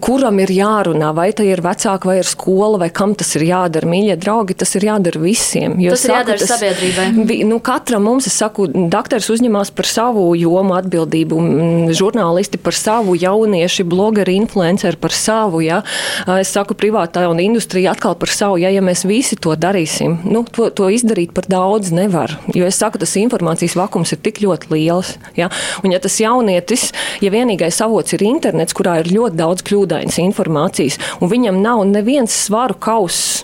kuram ir jārunā, vai tā ir vecāka, vai ir skola, vai kam tas ir jādara, mīļie draugi, tas ir jādara visiem. Tas ir saku, jādara tas, sabiedrībai. Nu, katram mums, es saku, doktors uzņemās par savu savu jomu atbildību, žurnālisti par savu, jaunieši, blogeri, influenceri par savu. Ja? Es saku, privātā un industrija atkal par savu. Ja, ja mēs visi to darīsim, nu, to, to izdarīt par daudz nevar. Jo es saku, tas informācijas vakums ir tik ļoti liels. Ja? Un ja tas jaunietis, ja vienīgais avots ir internets, kurā ir ļoti daudz kļūdainas informācijas, un viņam nav neviens svaru kauss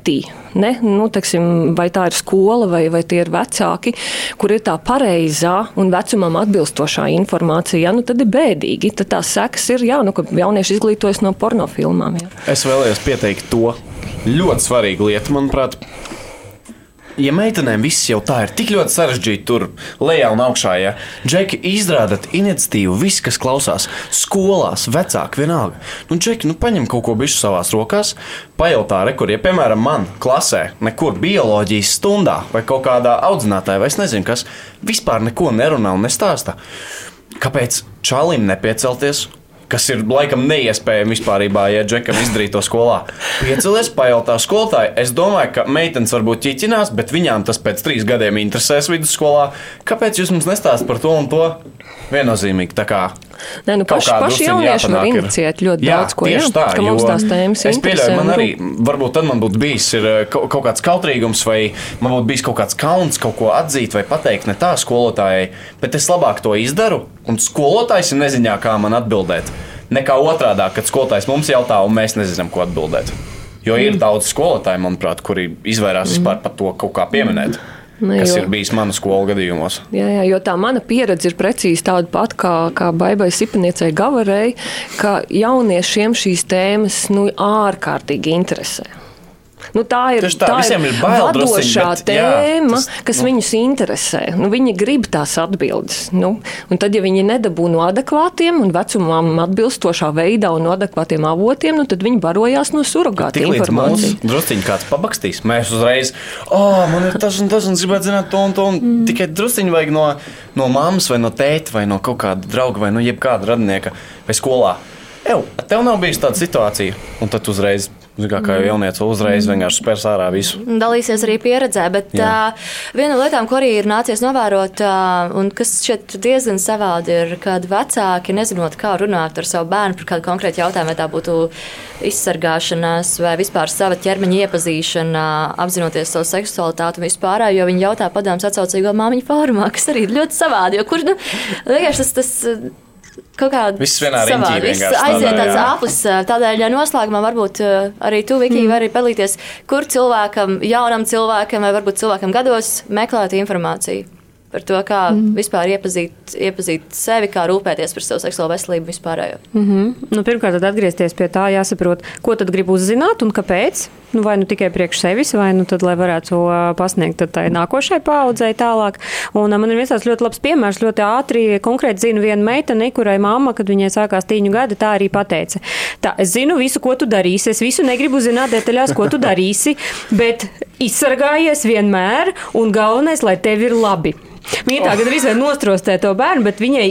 pretī. Ne? Nu, teksim, vai tā ir skola, vai, vai tie ir vecāki, kur ir tā pareizā un vecumam atbilstošā informācija, ja? nu, tad ir bēdīgi. Tad tās sekas ir, jā, nu, ka jaunieši izglītojas no pornofilmām. Jā. Es vēlējos pieteikt to ļoti svarīgu lietu, manuprāt ja meitenēm viss jau tā ir tik ļoti sarežģīti tur lejā un augšā, ja džeki izrādat iniciatīvu, viss, kas klausās skolās, vecāki vienalga. Nu, džeki, nu paņem kaut ko bišķi savās rokās, pajautā, rekur, ja piemēram man klasē nekur bioloģijas stundā vai kaut kādā audzinātājā, vai es nezinu, kas vispār neko nerunā un nestāsta. Kāpēc čalim nepiecelties kas ir laikam neiespējami vispār, ja džekam izdarīt to skolā. Piecelies, pajautā skolotāji. Es domāju, ka meitenes varbūt ķiķinās, bet viņām tas pēc trīs gadiem interesēs vidusskolā. Kāpēc jūs mums nestāstāt par to un to? Viennozīmīgi. Nē, nu paši, paši jaunieši var inicijēt ļoti jā, daudz ko. Jā, tā, ka mums tās tēmas ir. Es pieļauju, man arī, varbūt tad man būtu bijis ir, eh, kaut, kaut kāds kautrīgums, vai man būtu bijis kaut kāds kauns kaut ko atzīt vai pateikt ne tā skolotājai, bet es labāk to izdaru, un skolotājs ir neziņā, kā man atbildēt. Nekā otrādi, kad skolotājs mums jautā, un mēs nezinām, ko atbildēt. Jo ir mm. daudz skolotāju, manuprāt, kuri izvairās mm. vispār par to kaut kā pieminēt. Mm. Ne, kas jo, ir bijis manas skolu gadījumos. Jā, jā, jo tā mana pieredze ir precīzi tāda pati kā, kā Baibai Sipaniecei Gavarei, ka jauniešiem šīs tēmas nu, ārkārtīgi interesē. Nu, tā ir, Tieši tā, tā ir ir vadošā bet, jā, tēma, tas, kas nu. viņus interesē. Nu, viņi grib tās atbildes. Nu, un tad, ja viņi nedabū no adekvātiem un vecumam atbilstošā veidā un no adekvātiem avotiem, nu, tad viņi barojās no surrogāta informācijas. druskuļi kāds pabakstīs, mēs uzreiz, oh, man ir tas un tas, un gribētu zināt to un to. Un mm. Tikai druskuļi vajag no, no mammas, vai no tēta, vai no kaut kāda drauga, vai no jebkāda radinieka vai skolā. Ew, tev nav bijusi tāda situācija, un tad uzreiz, kā, kā jau jaunieci, uzreiz vienkārši spērs ārā visu. Dalīsies arī pieredzē, bet Jā. uh, viena no lietām, ko arī ir nācies novērot, uh, un kas šeit diezgan savādi ir, kad vecāki, nezinot, kā runāt ar savu bērnu par kādu konkrētu jautājumu, vai tā būtu izsargāšanās vai vispār sava ķermeņa iepazīšana, apzinoties savu seksualitāti un vispār, jo viņi jautā padomus atsaucīgo māmiņu fórumā, kas arī ir ļoti savādi, jo kur, nu, vienkārši tas, tas kaut kā Viss vienā riņķī savādi. Viss vienkārši aiziet tāds aplis. Tādēļ ja noslēgumā varbūt arī tu, Viki, mm. vari palīties, kur cilvēkam, jaunam cilvēkam vai varbūt cilvēkam gados meklēt informāciju. Par to, kā mm. vispār iepazīt, iepazīt sevi, kā rūpēties par savu seksuālo veselību vispārējo. Mm -hmm. nu, pirmkārt, tad atgriezties pie tā, jāsaprot, ko tad grib uzzināt un kāpēc. Nu, vai nu tikai priekš sevis, vai nu tad, lai varētu to ā, pasniegt tai nākošai paudzei tālāk. Un ā, man ir viens tāds ļoti labs piemērs, ļoti ātri, konkrēti zinu vienu meiteni, kurai mamma, kad viņai sākās tīņu gadi, tā arī pateica. Tā, es zinu visu, ko tu darīsi, es visu negribu zināt detaļās, ko tu darīsi, bet izsargājies vienmēr un galvenais, lai tev ir labi. Viņa tā gandrīz vai nostrostē to bērnu, bet viņai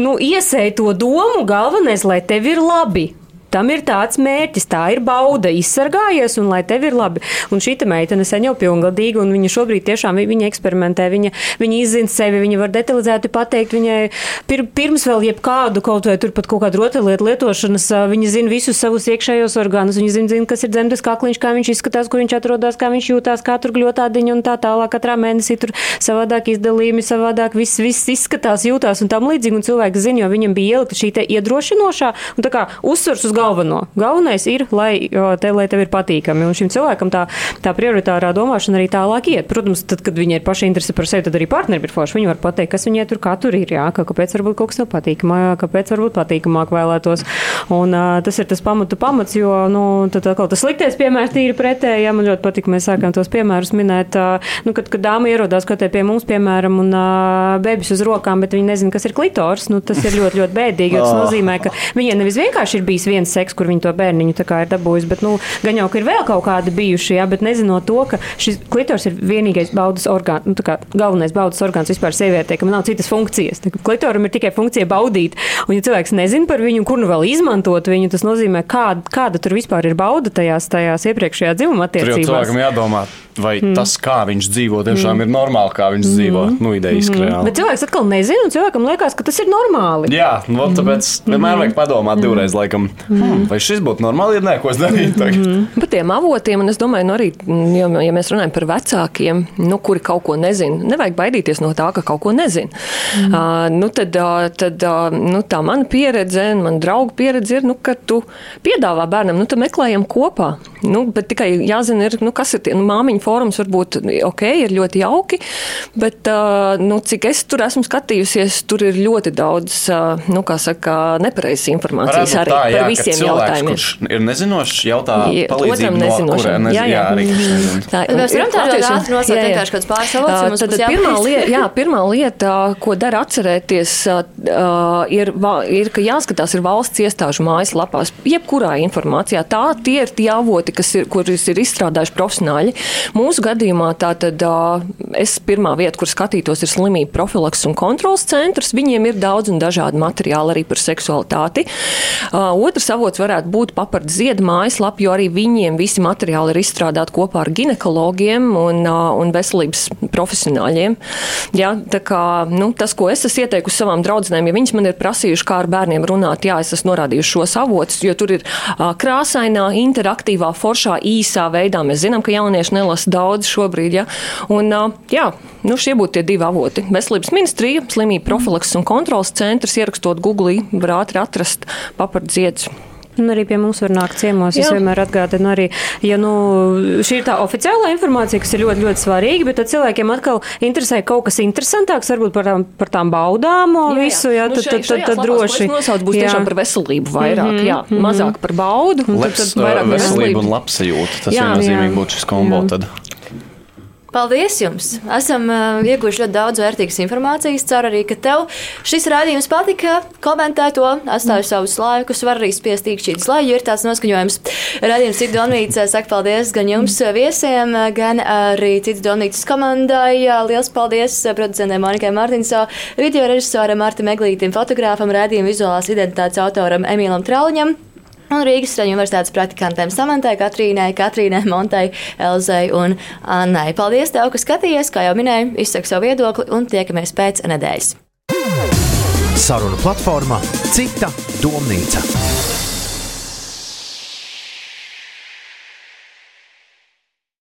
nu, iesēja to domu, galvenais, lai tev ir labi. Tam ir tāds mērķis, tā ir bauda, izsargājies, un lai tev ir labi. Un šī meitene sen jau pilngadīga, un viņa šobrīd tiešām viņa eksperimentē, viņa, viņa izzina sevi, viņa var detalizēti pateikt, viņai pir, pirms vēl jebkādu kaut vai tur pat kaut kādu rotaļlietu lietošanas, viņa zina visus savus iekšējos orgānus, viņa zina, zina, kas ir dzemdes kakliņš, kā viņš izskatās, kur viņš atrodas, kā viņš jūtās, kā tur gļotādiņa un tā tālāk. Katrā mēnesī tur savādāk izdalījumi, savādāk viss, viss izskatās, jūtās un tam līdzīgi. Un cilvēks zina, jo viņam bija ielikta šī iedrošinošā un tā kā uzsvars uz galveno. Galvenais ir, lai, te, lai tev ir patīkami. Un šim cilvēkam tā, tā prioritārā domāšana arī tālāk iet. Protams, tad, kad viņai ir paša interese par sevi, tad arī partneri ir forši. Viņi var pateikt, kas viņai tur kā tur ir, jā, ka, kāpēc varbūt kaut kas nav patīkamāk, kāpēc varbūt patīkamāk vēlētos. Un uh, tas ir tas pamatu pamats, jo, nu, tad atkal tas sliktais piemērs tīri pretēji. Ja man ļoti patīk, mēs sākam tos piemērus minēt, uh, nu, kad, kad dāma ierodās kaut pie mums, piemēram, un uh, bebis uz rokām, bet viņi nezina, kas ir klitors. Nu, tas ir ļoti, ļoti bēdīgi. Tas nozīmē, ka viņai nevis vienkārši ir bijis viens seks, kur viņi to bērniņu ir dabūjusi, bet, nu, gan jau, ka ir vēl kaut kādi bijuši, jā, bet nezinot to, ka šis klitors ir vienīgais baudas orgāns, nu, kā galvenais baudas orgāns vispār sievietē, ka man nav citas funkcijas. Tā Klitoram ir tikai funkcija baudīt, un ja cilvēks nezina par viņu, kur nu vēl izmantot viņu, tas nozīmē, kāda, kāda tur vispār ir bauda tajās, tajās iepriekšējā dzimuma Tur jau attiecībās. cilvēkam jādomā, vai mm. tas, kā viņš dzīvo, tiešām mm. ir normāli, kā viņš mm. dzīvo. Nu, ideja izkrājā. Bet cilvēks atkal nezina, un cilvēkam liekas, ka tas ir normāli. Jā, nu, mm. tāpēc vienmēr vajag padomāt divreiz, laikam, hmm, vai šis būtu normāli, ja nē, ko es darītu tagad. Par tiem avotiem, un es domāju, nu arī, ja, ja mēs runājam par vecākiem, nu, kuri kaut ko nezina, nevajag baidīties no tā, ka kaut ko nezina. Mm. Uh, nu, tad uh, tad uh, nu, tā mana pieredze, un mana drauga pieredze ir, nu, ka tu piedāvā bērnam, nu, tad meklējam kopā. Nu, bet tikai jāzina, ir, nu, kas ir tie nu, māmiņu fórums, varbūt ok, ir ļoti jauki, bet uh, nu, cik es tur esmu skatījusies, tur ir ļoti daudz, uh, nu, kā saka, nepareizas informācijas Varētu arī tā, par jā, ka visiem cilvēks, jautājumiem. Kurš ir nezinošs, jautā Ja, palīdzību no nezinošam. kuriem nezinu. Jā, jā. jā, arī kurš nezina. Tā mēs varam tādā latviešu- ātri nosaukt vienkārši kādus pāris mums Tad pirmā lieta, jā, pirmā lieta, ko dara atcerēties, ir, ir, ka jāskatās ir valsts iestāžu mājaslapās, jebkurā informācijā. Tā tie ir tie avoti, kas ir, kurus ir izstrādājuši profesionāļi. Mūsu gadījumā tā tad es pirmā vieta, kur skatītos, ir slimību profilaks un kontrols centrs. Viņiem ir daudz un dažādi materiāli arī par seksualitāti. Otrs avots varētu būt papardu ziedu mājaslapa, jo arī viņiem visi materiāli ir izstrādāti kopā ar ginekologiem un, un veselības profesionāļiem. Jā, tā kā, nu, tas, ko es esmu ieteikusi savām draudzenēm, ja viņas man ir prasījuši, kā ar bērniem runāt, jā, es esmu norādījuši šos avotus, jo tur ir krāsainā, interaktīvā, foršā, īsā veidā. Mēs zinām, ka jaunieši nelasa daudz šobrīd. Ja? Un, jā, nu, šie būtu tie divi avoti. Veselības ministrija, slimību profilaks un kontrols centrs, ierakstot Google, var ātri atrast papardziedus. Un arī pie mums var nākt ciemos. Jā. Es vienmēr atgādinu arī, ja nu, šī ir tā oficiālā informācija, kas ir ļoti, ļoti svarīga, bet tad cilvēkiem atkal interesē kaut kas interesantāks, varbūt par tām, par tām baudām un jā, jā. visu, jā, nu, tad, tad, tad, tad droši. Nosaukt būs jā. tiešām par veselību vairāk, mm -hmm, jā, mm -hmm. mazāk par baudu. Leps, tad, tad vairāk veselību un labsajūtu. Tas viennozīmīgi būtu šis kombo jā. tad. Paldies jums! Esam uh, ieguvuši ļoti daudz vērtīgas informācijas. Ceru arī, ka tev šis rādījums patika. Komentē to, atstāj savus laikus, var arī spiest īkšķītas, lai ir tāds noskaņojums. Radījums Cita Donīca saka paldies gan jums viesiem, gan arī Cita Donīcas komandai. Liels paldies producentē Monikai Martinsā, video režisoram Marta Meglītim, fotogrāfam, rādījuma vizuālās identitātes autoram Emīlam Trauļņam. Un Rīgas universitātes praktikantiem Samantai, Katrīnai, Katrīnai, Montai, Elzai un Annai. Paldies tev, ka skatījies, kā jau minēju, izsaka savu viedokli un tiekamies pēc nedēļas. Saruna platformā Cita domnīca.